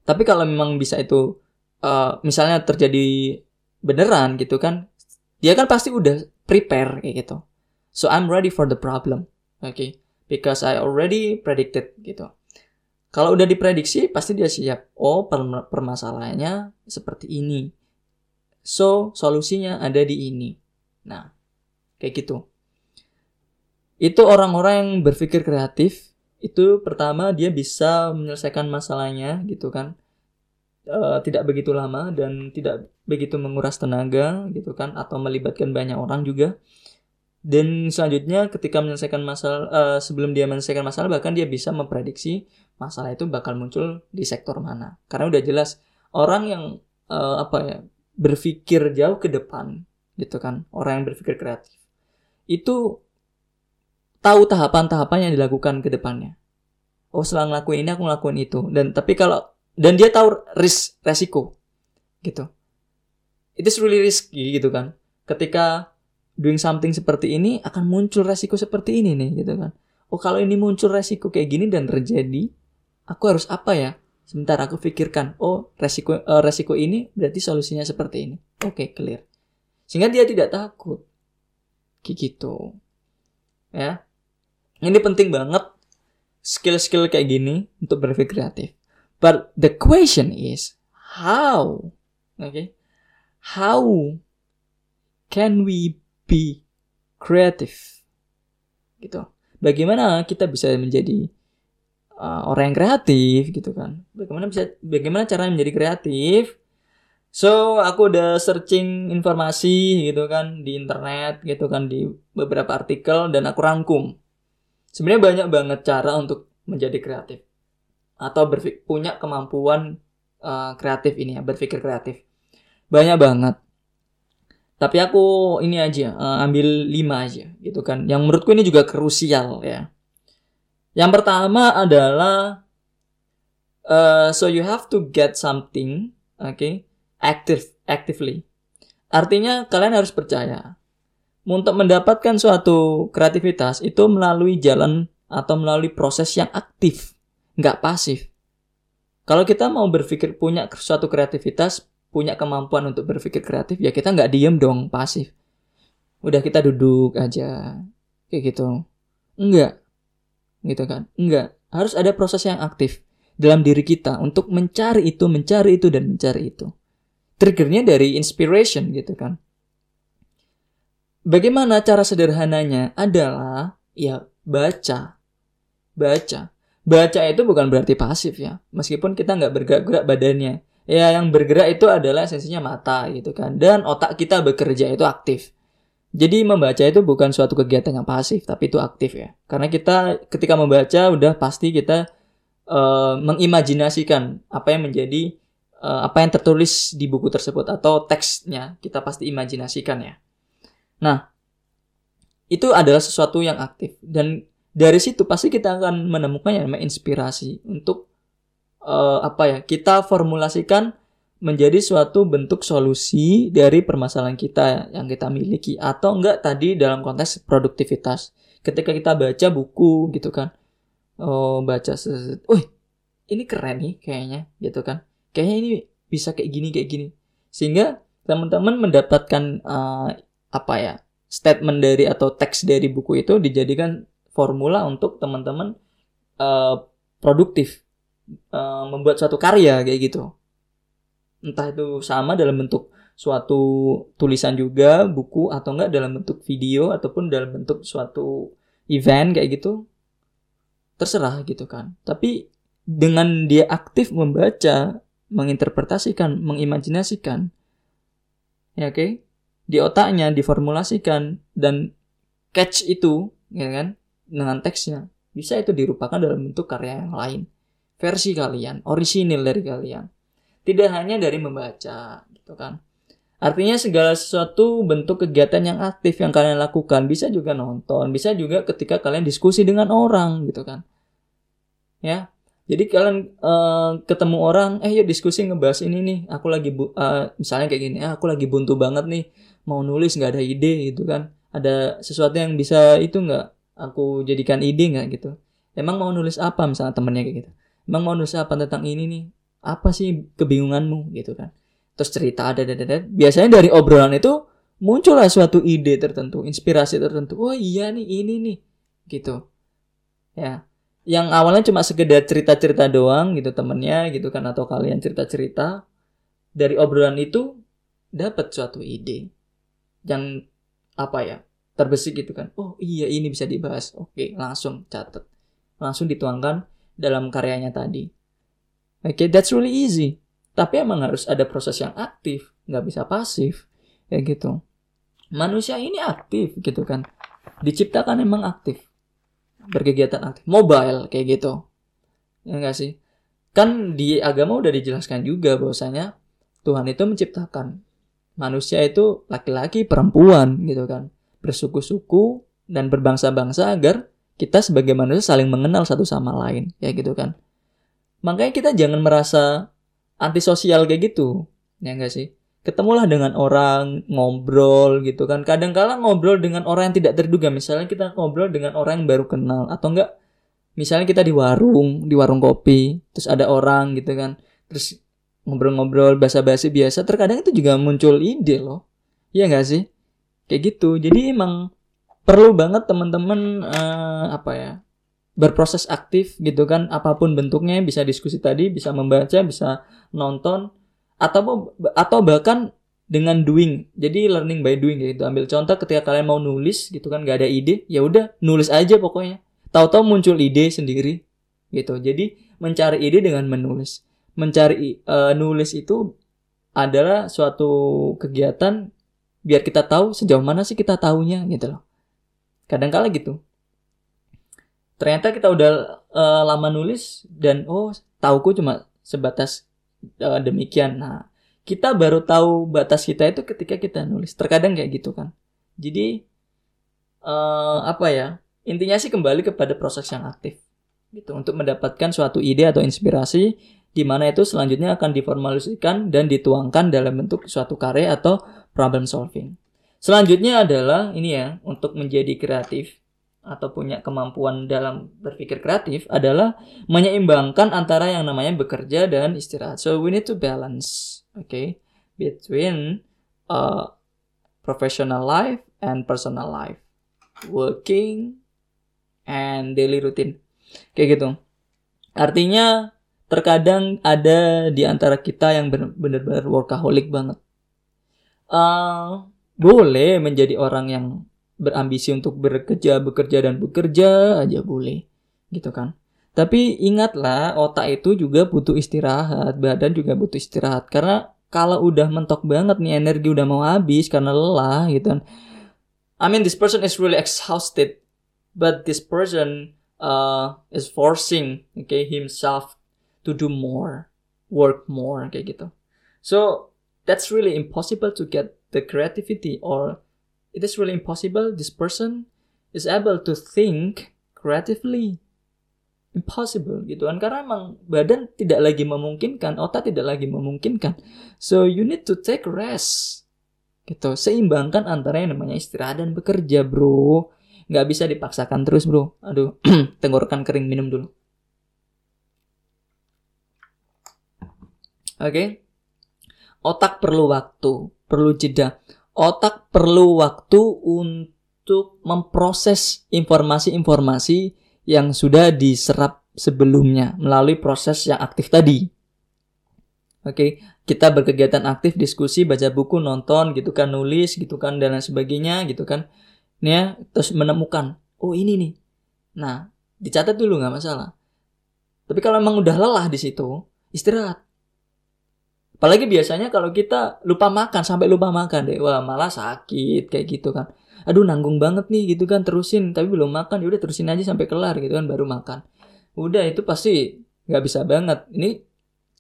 Tapi kalau memang bisa itu uh, misalnya terjadi beneran gitu kan dia kan pasti udah prepare kayak gitu. So I'm ready for the problem oke okay? because I already predicted gitu. Kalau udah diprediksi pasti dia siap. Oh permasalahannya seperti ini. So solusinya ada di ini. Nah kayak gitu. Itu orang-orang yang berpikir kreatif itu pertama dia bisa menyelesaikan masalahnya gitu kan. Uh, tidak begitu lama dan tidak begitu menguras tenaga gitu kan atau melibatkan banyak orang juga. Dan selanjutnya ketika menyelesaikan masalah uh, sebelum dia menyelesaikan masalah bahkan dia bisa memprediksi masalah itu bakal muncul di sektor mana. Karena udah jelas orang yang uh, apa ya berpikir jauh ke depan gitu kan orang yang berpikir kreatif itu tahu tahapan-tahapan yang dilakukan ke depannya. Oh, setelah ngelakuin ini aku ngelakuin itu. Dan tapi kalau dan dia tahu risk resiko gitu. It is really risky gitu kan. Ketika doing something seperti ini akan muncul resiko seperti ini nih gitu kan. Oh, kalau ini muncul resiko kayak gini dan terjadi, aku harus apa ya? Sebentar aku pikirkan. Oh, resiko uh, resiko ini berarti solusinya seperti ini. Oke, okay, clear. Sehingga dia tidak takut. Kayak gitu. Ya. Ini penting banget skill-skill kayak gini untuk berpikir kreatif. But the question is how? Oke. Okay? How can we be creative? Gitu. Bagaimana kita bisa menjadi uh, orang yang kreatif gitu kan? Bagaimana bisa bagaimana cara menjadi kreatif? So, aku udah searching informasi gitu kan di internet gitu kan di beberapa artikel dan aku rangkum sebenarnya banyak banget cara untuk menjadi kreatif. Atau punya kemampuan uh, kreatif ini ya berpikir kreatif. Banyak banget. Tapi aku ini aja uh, ambil lima aja gitu kan. Yang menurutku ini juga krusial ya. Yang pertama adalah uh, so you have to get something oke okay, active actively. Artinya kalian harus percaya untuk mendapatkan suatu kreativitas itu melalui jalan atau melalui proses yang aktif, nggak pasif. Kalau kita mau berpikir punya suatu kreativitas, punya kemampuan untuk berpikir kreatif, ya kita nggak diem dong pasif. Udah kita duduk aja, kayak gitu. Enggak, gitu kan? Enggak. Harus ada proses yang aktif dalam diri kita untuk mencari itu, mencari itu, dan mencari itu. Triggernya dari inspiration gitu kan Bagaimana cara sederhananya adalah ya baca. Baca. Baca itu bukan berarti pasif ya. Meskipun kita nggak bergerak-gerak badannya. Ya yang bergerak itu adalah esensinya mata gitu kan. Dan otak kita bekerja itu aktif. Jadi membaca itu bukan suatu kegiatan yang pasif, tapi itu aktif ya. Karena kita ketika membaca udah pasti kita uh, mengimajinasikan apa yang menjadi uh, apa yang tertulis di buku tersebut atau teksnya kita pasti imajinasikan ya. Nah, itu adalah sesuatu yang aktif. Dan dari situ pasti kita akan menemukan yang namanya inspirasi untuk uh, apa ya kita formulasikan menjadi suatu bentuk solusi dari permasalahan kita yang kita miliki atau enggak tadi dalam konteks produktivitas. Ketika kita baca buku gitu kan oh baca oh ini keren nih kayaknya gitu kan. Kayaknya ini bisa kayak gini kayak gini. Sehingga teman-teman mendapatkan uh, apa ya statement dari atau teks dari buku itu dijadikan formula untuk teman-teman uh, produktif uh, membuat suatu karya kayak gitu entah itu sama dalam bentuk suatu tulisan juga, buku atau enggak dalam bentuk video ataupun dalam bentuk suatu event kayak gitu. Terserah gitu kan. Tapi dengan dia aktif membaca, menginterpretasikan, mengimajinasikan, ya oke, okay? Di otaknya diformulasikan dan catch itu, ya kan, dengan teksnya bisa itu dirupakan dalam bentuk karya yang lain. Versi kalian orisinil dari kalian. Tidak hanya dari membaca gitu kan. Artinya segala sesuatu bentuk kegiatan yang aktif yang kalian lakukan bisa juga nonton bisa juga ketika kalian diskusi dengan orang gitu kan. Ya jadi kalian uh, ketemu orang eh yuk diskusi ngebahas ini nih. Aku lagi bu uh, misalnya kayak gini ah, aku lagi buntu banget nih. Mau nulis nggak ada ide gitu kan. Ada sesuatu yang bisa itu nggak aku jadikan ide nggak? Gitu. Emang mau nulis apa? Misalnya temennya kayak gitu. Emang mau nulis apa tentang ini nih? Apa sih kebingunganmu? Gitu kan. Terus cerita ada ada ada. Biasanya dari obrolan itu muncullah suatu ide tertentu inspirasi tertentu. Oh iya nih ini nih. Gitu. Ya yang awalnya cuma sekedar cerita-cerita doang gitu temennya gitu kan atau kalian cerita-cerita. Dari obrolan itu dapat suatu ide yang apa ya terbesik gitu kan. Oh iya ini bisa dibahas. Oke langsung catat langsung dituangkan dalam karyanya tadi. Oke okay, that's really easy. Tapi emang harus ada proses yang aktif nggak bisa pasif kayak gitu. Manusia ini aktif gitu kan. Diciptakan emang aktif berkegiatan aktif. Mobile kayak gitu. Ya enggak sih? Kan di agama udah dijelaskan juga bahwasanya Tuhan itu menciptakan manusia itu laki-laki perempuan gitu kan. Bersuku-suku dan berbangsa-bangsa agar kita sebagai manusia saling mengenal satu sama lain ya gitu kan. Makanya kita jangan merasa antisosial kayak gitu ya enggak sih ketemulah dengan orang ngobrol gitu kan. Kadang kala ngobrol dengan orang yang tidak terduga. Misalnya kita ngobrol dengan orang yang baru kenal. Atau enggak misalnya kita di warung di warung kopi terus ada orang gitu kan. Terus ngobrol-ngobrol basa-basi biasa. Terkadang itu juga muncul ide loh. Iya enggak sih? Kayak gitu. Jadi emang perlu banget teman-teman uh, apa ya berproses aktif gitu kan. Apa pun bentuknya bisa diskusi tadi bisa membaca bisa nonton atau atau bahkan dengan doing. Jadi learning by doing gitu. Ambil contoh ketika kalian mau nulis gitu kan gak ada ide ya udah nulis aja pokoknya. Tahu-tahu muncul ide sendiri gitu. Jadi mencari ide dengan menulis. Mencari uh, nulis itu adalah suatu kegiatan biar kita tahu sejauh mana sih kita tahunya gitu loh. Kadang kala gitu. Ternyata kita udah uh, lama nulis dan oh tauku cuma sebatas uh, demikian. Nah kita baru tahu batas kita itu ketika kita nulis. Terkadang kayak gitu kan. Jadi uh, apa ya intinya sih kembali kepada proses yang aktif. Gitu untuk mendapatkan suatu ide atau inspirasi di mana itu selanjutnya akan diformalisasikan dan dituangkan dalam bentuk suatu karya atau problem solving. Selanjutnya adalah ini ya, untuk menjadi kreatif atau punya kemampuan dalam berpikir kreatif adalah menyeimbangkan antara yang namanya bekerja dan istirahat. So we need to balance, okay, between uh, professional life and personal life, working and daily routine, kayak gitu. Artinya terkadang ada di antara kita yang benar-benar workaholic banget. Uh, boleh menjadi orang yang berambisi untuk bekerja, bekerja dan bekerja aja boleh, gitu kan. Tapi ingatlah otak itu juga butuh istirahat, badan juga butuh istirahat karena kalau udah mentok banget nih energi udah mau habis karena lelah gitu kan. I mean this person is really exhausted, but this person uh, is forcing okay himself to do more, work more kayak gitu. So that's really impossible to get the creativity or it is really impossible. This person is able to think creatively. Impossible gitu kan? Karena emang badan tidak lagi memungkinkan otak tidak lagi memungkinkan. So you need to take rest gitu. Seimbangkan antara yang namanya istirahat dan bekerja bro. Nggak bisa dipaksakan terus bro. Aduh tenggorokan kering minum dulu. Oke. Okay? Otak perlu waktu, perlu jeda. Otak perlu waktu untuk memproses informasi-informasi yang sudah diserap sebelumnya melalui proses yang aktif tadi. Oke, okay? kita berkegiatan aktif diskusi baca buku nonton gitu kan nulis gitu kan dan lain sebagainya gitu kan nih ya terus menemukan oh ini nih nah dicatat dulu nggak masalah tapi kalau emang udah lelah di situ istirahat apalagi biasanya kalau kita lupa makan sampai lupa makan deh. Wah malah sakit kayak gitu kan. Aduh nanggung banget nih gitu kan terusin. Tapi belum makan ya udah terusin aja sampai kelar gitu kan baru makan. Udah itu pasti nggak bisa banget. Ini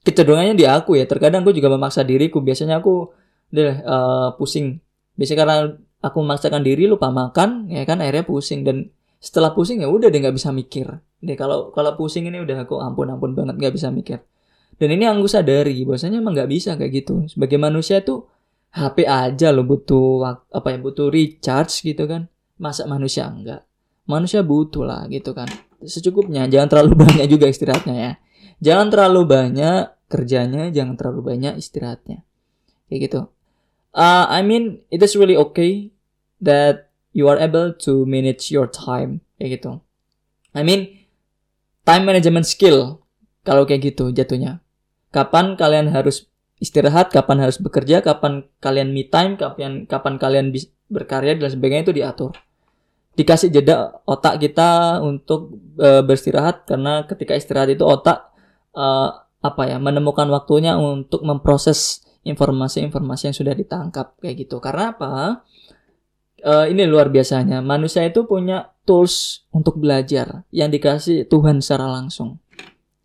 kecenderungannya di aku ya. Terkadang aku juga memaksa diriku. Biasanya aku deh uh, pusing. Biasanya karena aku memaksakan diri lupa makan ya kan akhirnya pusing. Dan setelah pusing ya udah deh nggak bisa mikir. Deh kalau kalau pusing ini udah aku ampun ampun banget nggak bisa mikir dan ini yang aku sadari bahwasanya emang nggak bisa kayak gitu. Sebagai manusia tuh HP aja lo butuh apa ya butuh recharge gitu kan. Masa manusia enggak manusia butuh lah gitu kan. Secukupnya jangan terlalu banyak juga istirahatnya ya. Jangan terlalu banyak kerjanya jangan terlalu banyak istirahatnya. Kayak gitu. Uh, I mean it is really okay that you are able to manage your time. Kayak gitu. I mean time management skill kalau kayak gitu jatuhnya kapan kalian harus istirahat, kapan harus bekerja, kapan kalian me time, kapan kapan kalian berkarya dan sebagainya itu diatur. Dikasih jeda otak kita untuk e, beristirahat karena ketika istirahat itu otak e, apa ya menemukan waktunya untuk memproses informasi-informasi yang sudah ditangkap kayak gitu. Karena apa? E, ini luar biasanya manusia itu punya tools untuk belajar yang dikasih Tuhan secara langsung.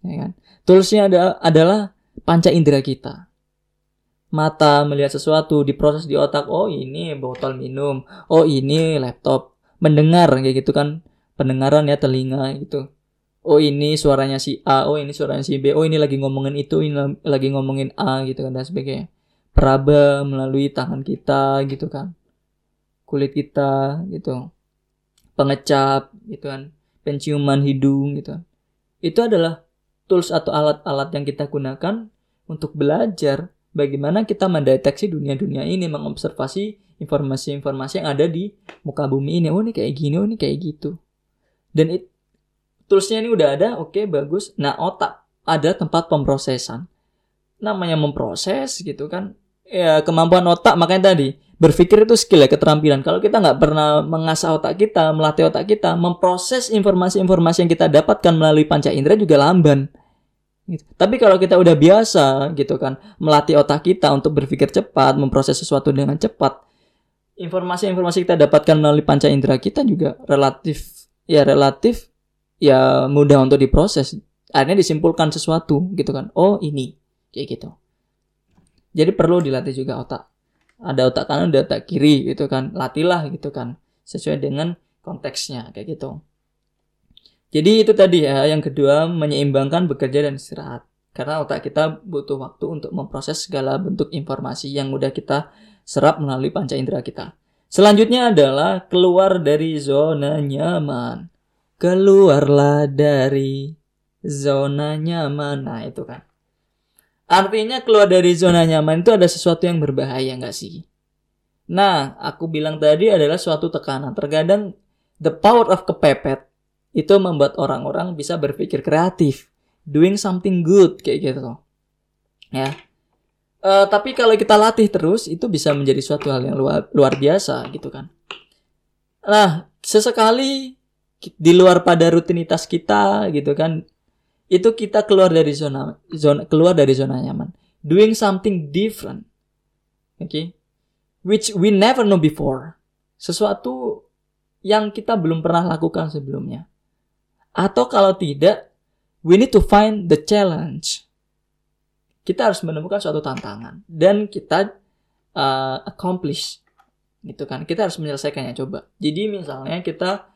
Ya kan? Toolsnya ada, adalah panca indera kita. Mata melihat sesuatu diproses di otak oh ini botol minum. Oh ini laptop. Mendengar kayak gitu kan. Pendengaran ya telinga gitu. Oh ini suaranya si A. Oh ini suaranya si B. Oh ini lagi ngomongin itu ini lagi ngomongin A gitu kan dan sebagainya. Peraba melalui tangan kita gitu kan. Kulit kita gitu. Pengecap gitu kan. Penciuman hidung gitu kan. Itu adalah tools atau alat-alat yang kita gunakan untuk belajar bagaimana kita mendeteksi dunia-dunia ini, mengobservasi informasi-informasi yang ada di muka bumi ini. Oh ini kayak gini, oh ini kayak gitu. Dan it, toolsnya ini udah ada, oke okay, bagus. Nah otak ada tempat pemrosesan. Namanya memproses gitu kan. Ya kemampuan otak makanya tadi berpikir itu skill ya keterampilan. Kalau kita nggak pernah mengasah otak kita, melatih otak kita, memproses informasi-informasi yang kita dapatkan melalui panca indera juga lamban. Gitu. Tapi kalau kita udah biasa gitu kan melatih otak kita untuk berpikir cepat, memproses sesuatu dengan cepat, informasi-informasi kita dapatkan melalui panca indera kita juga relatif ya relatif ya mudah untuk diproses. Akhirnya disimpulkan sesuatu gitu kan. Oh, ini kayak gitu. Jadi perlu dilatih juga otak. Ada otak kanan, ada otak kiri gitu kan. Latihlah gitu kan sesuai dengan konteksnya kayak gitu. Jadi itu tadi ya, yang kedua menyeimbangkan bekerja dan istirahat. Karena otak kita butuh waktu untuk memproses segala bentuk informasi yang udah kita serap melalui panca indera kita. Selanjutnya adalah keluar dari zona nyaman. Keluarlah dari zona nyaman. Nah itu kan. Artinya keluar dari zona nyaman itu ada sesuatu yang berbahaya nggak sih? Nah, aku bilang tadi adalah suatu tekanan. Terkadang the power of kepepet itu membuat orang-orang bisa berpikir kreatif, doing something good kayak gitu. Ya. Uh, tapi kalau kita latih terus itu bisa menjadi suatu hal yang luar, luar biasa gitu kan. Nah, sesekali di luar pada rutinitas kita gitu kan, itu kita keluar dari zona zona keluar dari zona nyaman, doing something different. Oke. Okay? Which we never know before. Sesuatu yang kita belum pernah lakukan sebelumnya. Atau kalau tidak, we need to find the challenge. Kita harus menemukan suatu tantangan dan kita uh, accomplish gitu kan. Kita harus menyelesaikannya coba. Jadi misalnya kita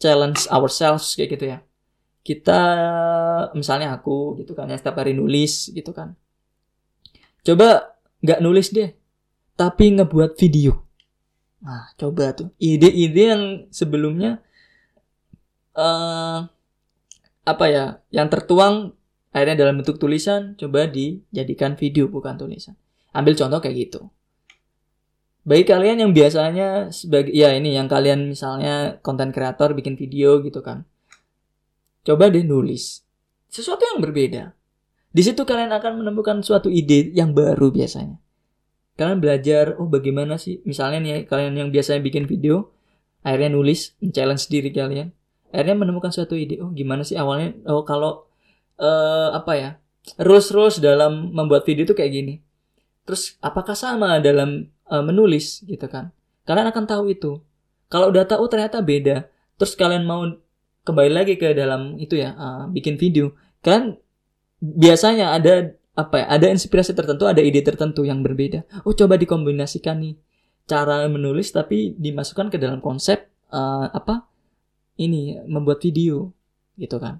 challenge ourselves kayak gitu ya. Kita misalnya aku gitu kan ya setiap hari nulis gitu kan. Coba nggak nulis deh, tapi ngebuat video. Nah, coba tuh ide-ide yang sebelumnya uh, apa ya yang tertuang akhirnya dalam bentuk tulisan coba dijadikan video bukan tulisan ambil contoh kayak gitu bagi kalian yang biasanya sebagai ya ini yang kalian misalnya konten kreator bikin video gitu kan coba deh nulis sesuatu yang berbeda Di situ kalian akan menemukan suatu ide yang baru biasanya. Kalian belajar, oh bagaimana sih, misalnya nih kalian yang biasanya bikin video, akhirnya nulis, challenge diri kalian, akhirnya menemukan suatu ide, oh gimana sih awalnya, oh kalau uh, apa ya, rules-rules dalam membuat video itu kayak gini. Terus apakah sama dalam uh, menulis gitu kan? Kalian akan tahu itu. Kalau udah tahu ternyata beda, terus kalian mau kembali lagi ke dalam itu ya, uh, bikin video, kalian biasanya ada apa ya ada inspirasi tertentu ada ide tertentu yang berbeda. Oh coba dikombinasikan nih. Cara menulis tapi dimasukkan ke dalam konsep uh, apa ini membuat video gitu kan.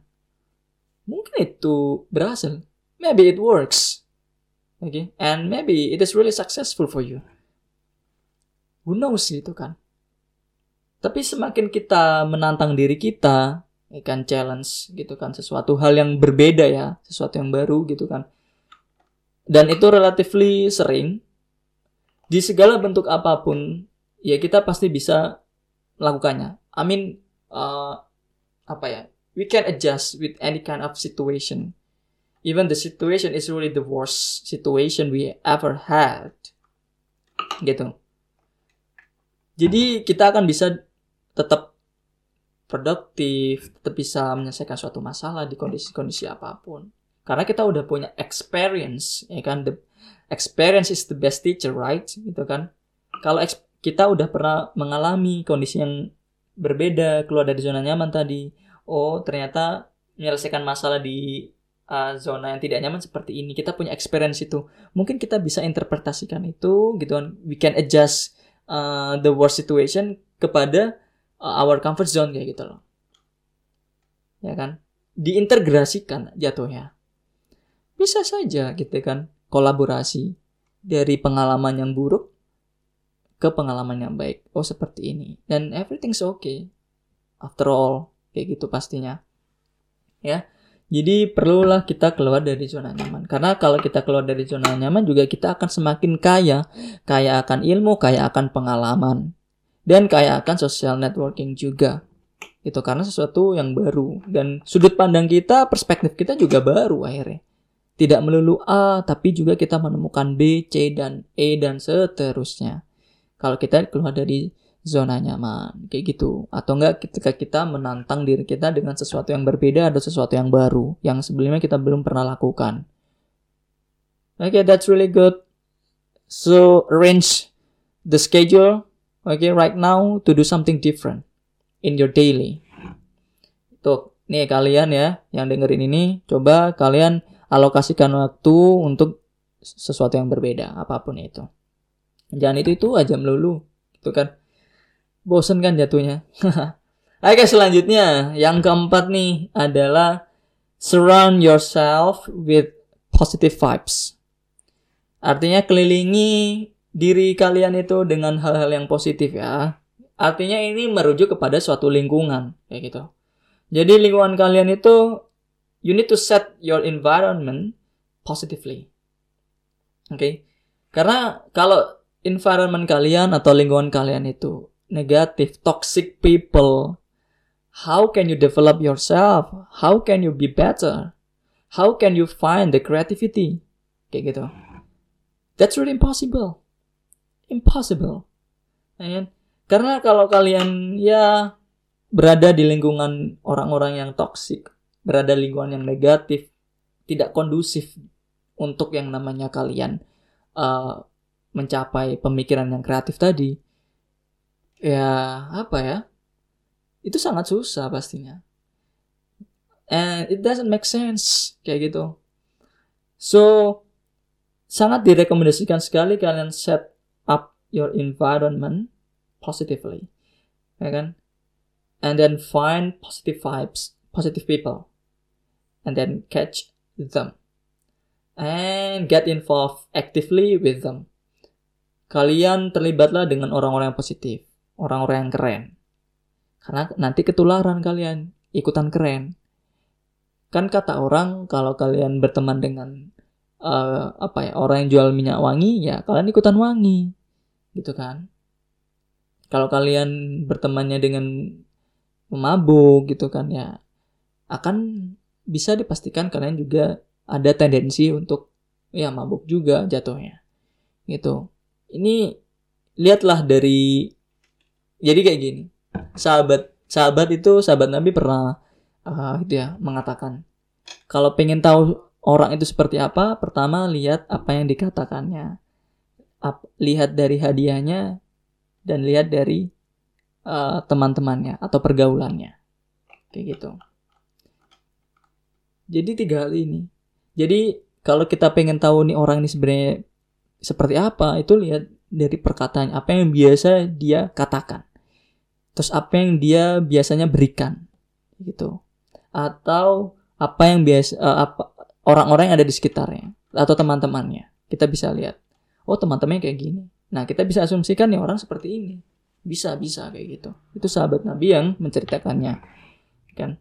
Mungkin itu berhasil. Maybe it works. Okay? And maybe it is really successful for you. Who knows gitu kan tapi semakin kita menantang diri kita kan challenge gitu kan sesuatu hal yang berbeda ya sesuatu yang baru gitu kan. Dan itu relatively sering. Di segala bentuk apa pun ya kita pasti bisa melakukannya. I mean uh, apa ya we can adjust with any kind of situation. Even the situation is really the worst situation we ever had. Gitu. Jadi kita akan bisa tetap produktif, tetap bisa menyelesaikan suatu masalah di kondisi-kondisi apa pun. Karena kita udah punya experience, ya kan? The experience is the best teacher, right? Gitu kan? Kalau kita udah pernah mengalami kondisi yang berbeda, keluar dari zona nyaman tadi, oh ternyata menyelesaikan masalah di uh, zona yang tidak nyaman seperti ini, kita punya experience itu. Mungkin kita bisa interpretasikan itu, gitu kan? We can adjust uh, the worst situation kepada uh, our comfort zone kayak gitu loh. Ya kan? Diintegrasikan jatuhnya. Bisa saja gitu kan kolaborasi dari pengalaman yang buruk ke pengalaman yang baik. Oh seperti ini. Dan everything's okay. After all, kayak gitu pastinya. Ya. Jadi perlulah kita keluar dari zona nyaman. Karena kalau kita keluar dari zona nyaman juga kita akan semakin kaya. Kaya akan ilmu, kaya akan pengalaman dan kayak akan social networking juga. Itu karena sesuatu yang baru. Dan sudut pandang kita perspektif kita juga baru akhirnya. Tidak melulu A tapi juga kita menemukan B C dan E dan seterusnya. Kalau kita keluar dari zona nyaman kayak gitu. Atau enggak ketika kita menantang diri kita dengan sesuatu yang berbeda atau sesuatu yang baru yang sebelumnya kita belum pernah lakukan. Okay, that's really good. So arrange the schedule okay right now to do something different in your daily. Tuh nih kalian ya yang dengerin ini coba kalian alokasikan waktu untuk sesuatu yang berbeda apa pun itu. Jangan itu itu aja melulu itu kan? Bosen kan jatuhnya. Oke selanjutnya. Yang keempat nih adalah surround yourself with positive vibes. Artinya kelilingi diri kalian itu dengan hal-hal yang positif ya. Artinya ini merujuk kepada suatu lingkungan kayak gitu. Jadi lingkungan kalian itu you need to set your environment positively. Oke. Okay? Karena kalau environment kalian atau lingkungan kalian itu negatif, toxic people, how can you develop yourself? How can you be better? How can you find the creativity? Kayak gitu. That's really impossible impossible. Ya kan? Karena kalau kalian ya berada di lingkungan orang-orang yang toksik, berada di lingkungan yang negatif, tidak kondusif untuk yang namanya kalian uh, mencapai pemikiran yang kreatif tadi, ya apa ya? Itu sangat susah pastinya. And it doesn't make sense kayak gitu. So sangat direkomendasikan sekali kalian set your environment positively ya kan? And then find positive vibes positive people and then catch them. And get involved actively with them. Kalian terlibatlah dengan orang-orang yang positif orang-orang yang keren. Karena nanti ketularan kalian ikutan keren. Kan kata orang kalau kalian berteman dengan uh, apa ya orang yang jual minyak wangi ya kalian ikutan wangi gitu kan. Kalau kalian bertemannya dengan pemabuk gitu kan ya akan bisa dipastikan kalian juga ada tendensi untuk ya mabuk juga jatuhnya gitu. Ini lihatlah dari jadi kayak gini sahabat sahabat itu sahabat Nabi pernah uh, gitu ya mengatakan kalau pengen tahu orang itu seperti apa pertama lihat apa yang dikatakannya Ap, lihat dari hadiahnya dan lihat dari uh, teman-temannya atau pergaulannya. Kayak gitu. Jadi tiga hal ini. Jadi kalau kita pengen tahu nih orang ini sebenarnya seperti apa itu lihat dari perkataannya apa yang biasa dia katakan. Terus apa yang dia biasanya berikan. Gitu. Atau apa yang biasa uh, apa orang-orang yang ada di sekitarnya atau teman-temannya. Kita bisa lihat oh teman-temannya kayak gini. Nah kita bisa asumsikan nih orang seperti ini. Bisa bisa kayak gitu. Itu sahabat Nabi yang menceritakannya kan?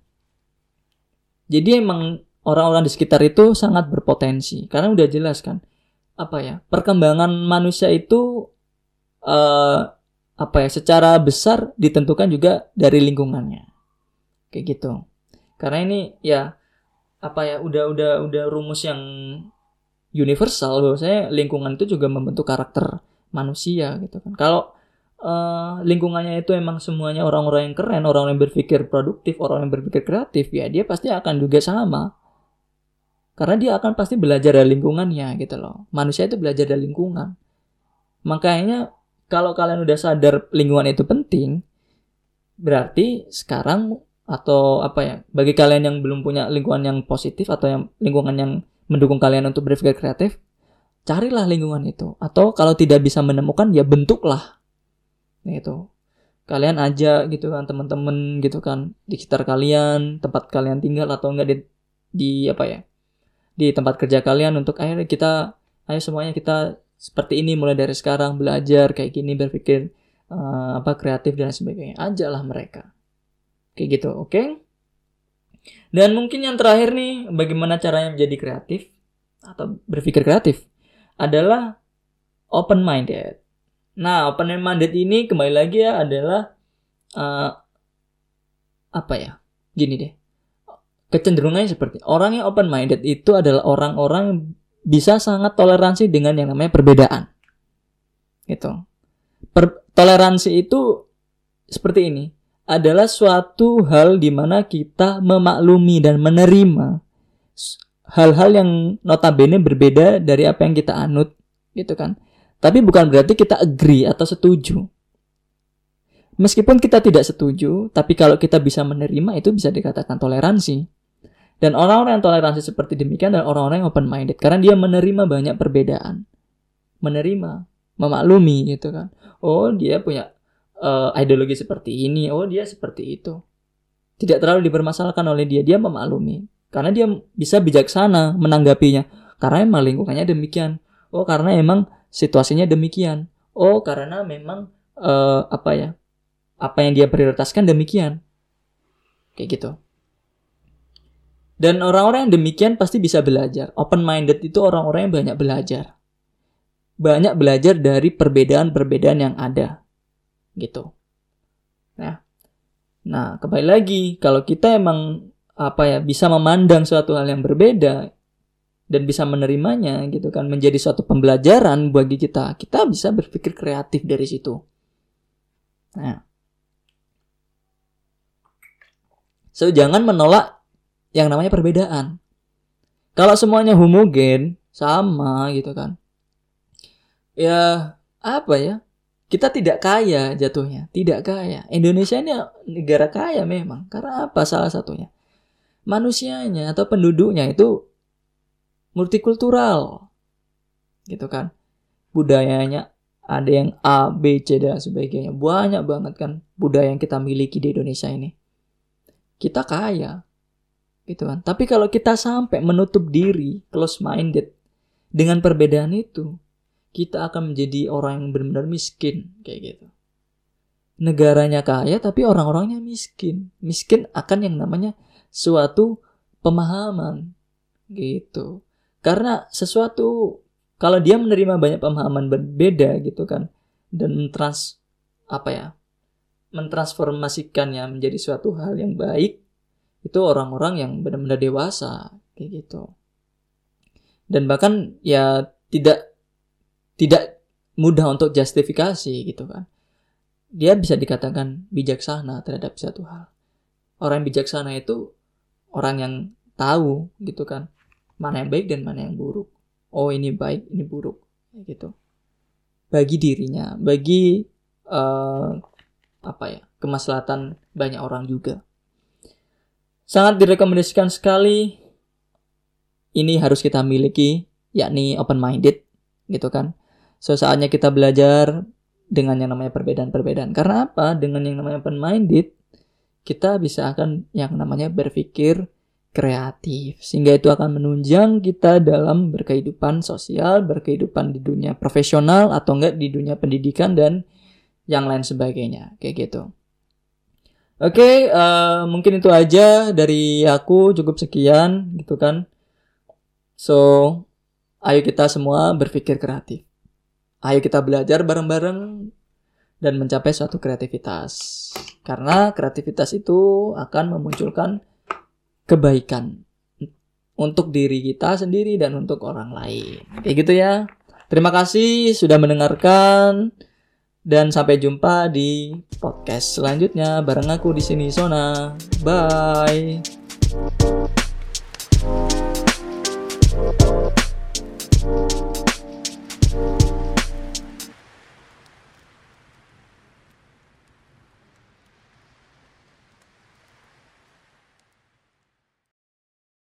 Jadi emang orang-orang di sekitar itu sangat berpotensi. Karena udah jelas kan? Apa ya? Perkembangan manusia itu uh, apa ya? Secara besar ditentukan juga dari lingkungannya. Kayak gitu. Karena ini ya apa ya? Udah udah udah rumus yang universal bahwasanya lingkungan itu juga membentuk karakter manusia gitu kan kalau uh, lingkungannya itu emang semuanya orang-orang yang keren orang-orang yang berpikir produktif orang yang berpikir kreatif ya dia pasti akan juga sama karena dia akan pasti belajar dari lingkungannya gitu loh. Manusia itu belajar dari lingkungan. Makanya kalau kalian udah sadar lingkungan itu penting, berarti sekarang atau apa ya, bagi kalian yang belum punya lingkungan yang positif atau yang lingkungan yang mendukung kalian untuk berpikir kreatif, carilah lingkungan itu. Atau kalau tidak bisa menemukan, ya bentuklah. Gitu. Kalian aja gitu kan teman-teman gitu kan di sekitar kalian, tempat kalian tinggal atau enggak di di apa ya? di tempat kerja kalian untuk ayo kita ayo semuanya kita seperti ini mulai dari sekarang belajar kayak gini berpikir uh, apa kreatif dan sebagainya ajalah mereka kayak gitu oke okay? Dan mungkin yang terakhir nih bagaimana caranya menjadi kreatif atau berpikir kreatif adalah open minded nah open minded ini kembali lagi ya adalah uh, apa ya gini deh kecenderungannya seperti orang yang open minded itu adalah orang-orang bisa sangat toleransi dengan yang namanya perbedaan. Gitu. Per toleransi itu seperti ini adalah suatu hal di mana kita memaklumi dan menerima hal-hal yang notabene berbeda dari apa yang kita anut gitu kan. Tapi bukan berarti kita agree atau setuju. Meskipun kita tidak setuju, tapi kalau kita bisa menerima itu bisa dikatakan toleransi. Dan orang-orang yang toleransi seperti demikian adalah orang-orang yang open minded karena dia menerima banyak perbedaan. Menerima, memaklumi gitu kan. Oh, dia punya uh, ideologi seperti ini, oh dia seperti itu. Tidak terlalu dipermasalahkan oleh dia, dia memaklumi. Karena dia bisa bijaksana menanggapinya. Karena emang lingkungannya demikian. Oh, karena emang situasinya demikian. Oh, karena memang uh, apa ya? Apa yang dia prioritaskan demikian. Kayak gitu. Dan orang-orang yang demikian pasti bisa belajar. Open minded itu orang-orang yang banyak belajar. Banyak belajar dari perbedaan-perbedaan yang ada. Gitu. Nah, nah kembali lagi kalau kita emang apa ya bisa memandang suatu hal yang berbeda dan bisa menerimanya gitu kan menjadi suatu pembelajaran bagi kita kita bisa berpikir kreatif dari situ nah so jangan menolak yang namanya perbedaan. Kalau semuanya homogen, sama gitu kan. Ya, apa ya? Kita tidak kaya jatuhnya, tidak kaya. Indonesia ini negara kaya memang. Karena apa salah satunya? Manusianya atau penduduknya itu multikultural. Gitu kan. Budayanya ada yang A, B, C dan sebagainya. Banyak banget kan budaya yang kita miliki di Indonesia ini. Kita kaya, gitu kan. Tapi kalau kita sampai menutup diri, close minded dengan perbedaan itu, kita akan menjadi orang yang benar-benar miskin kayak gitu. Negaranya kaya tapi orang-orangnya miskin. Miskin akan yang namanya suatu pemahaman gitu. Karena sesuatu kalau dia menerima banyak pemahaman berbeda gitu kan dan trans apa ya mentransformasikannya menjadi suatu hal yang baik itu orang-orang yang benar-benar dewasa kayak gitu dan bahkan ya tidak tidak mudah untuk justifikasi gitu kan. Dia bisa dikatakan bijaksana terhadap satu hal. Orang yang bijaksana itu orang yang tahu gitu kan mana yang baik dan mana yang buruk. Oh ini baik ini buruk gitu. Bagi dirinya bagi uh, apa ya kemaslahatan banyak orang juga. Sangat direkomendasikan sekali. Ini harus kita miliki yakni open minded gitu kan so saatnya kita belajar dengan yang namanya perbedaan-perbedaan karena apa dengan yang namanya open minded kita bisa akan yang namanya berpikir kreatif sehingga itu akan menunjang kita dalam berkehidupan sosial, berkehidupan di dunia profesional atau enggak di dunia pendidikan dan yang lain sebagainya kayak gitu. Oke, okay, uh, eh, mungkin itu aja dari aku cukup sekian gitu kan. So, ayo kita semua berpikir kreatif. Ayo kita belajar bareng-bareng dan mencapai suatu kreativitas. Karena kreativitas itu akan memunculkan kebaikan untuk diri kita sendiri dan untuk orang lain. Kayak gitu ya. Terima kasih sudah mendengarkan. Dan sampai jumpa di podcast selanjutnya bareng aku di sini Sona. Bye.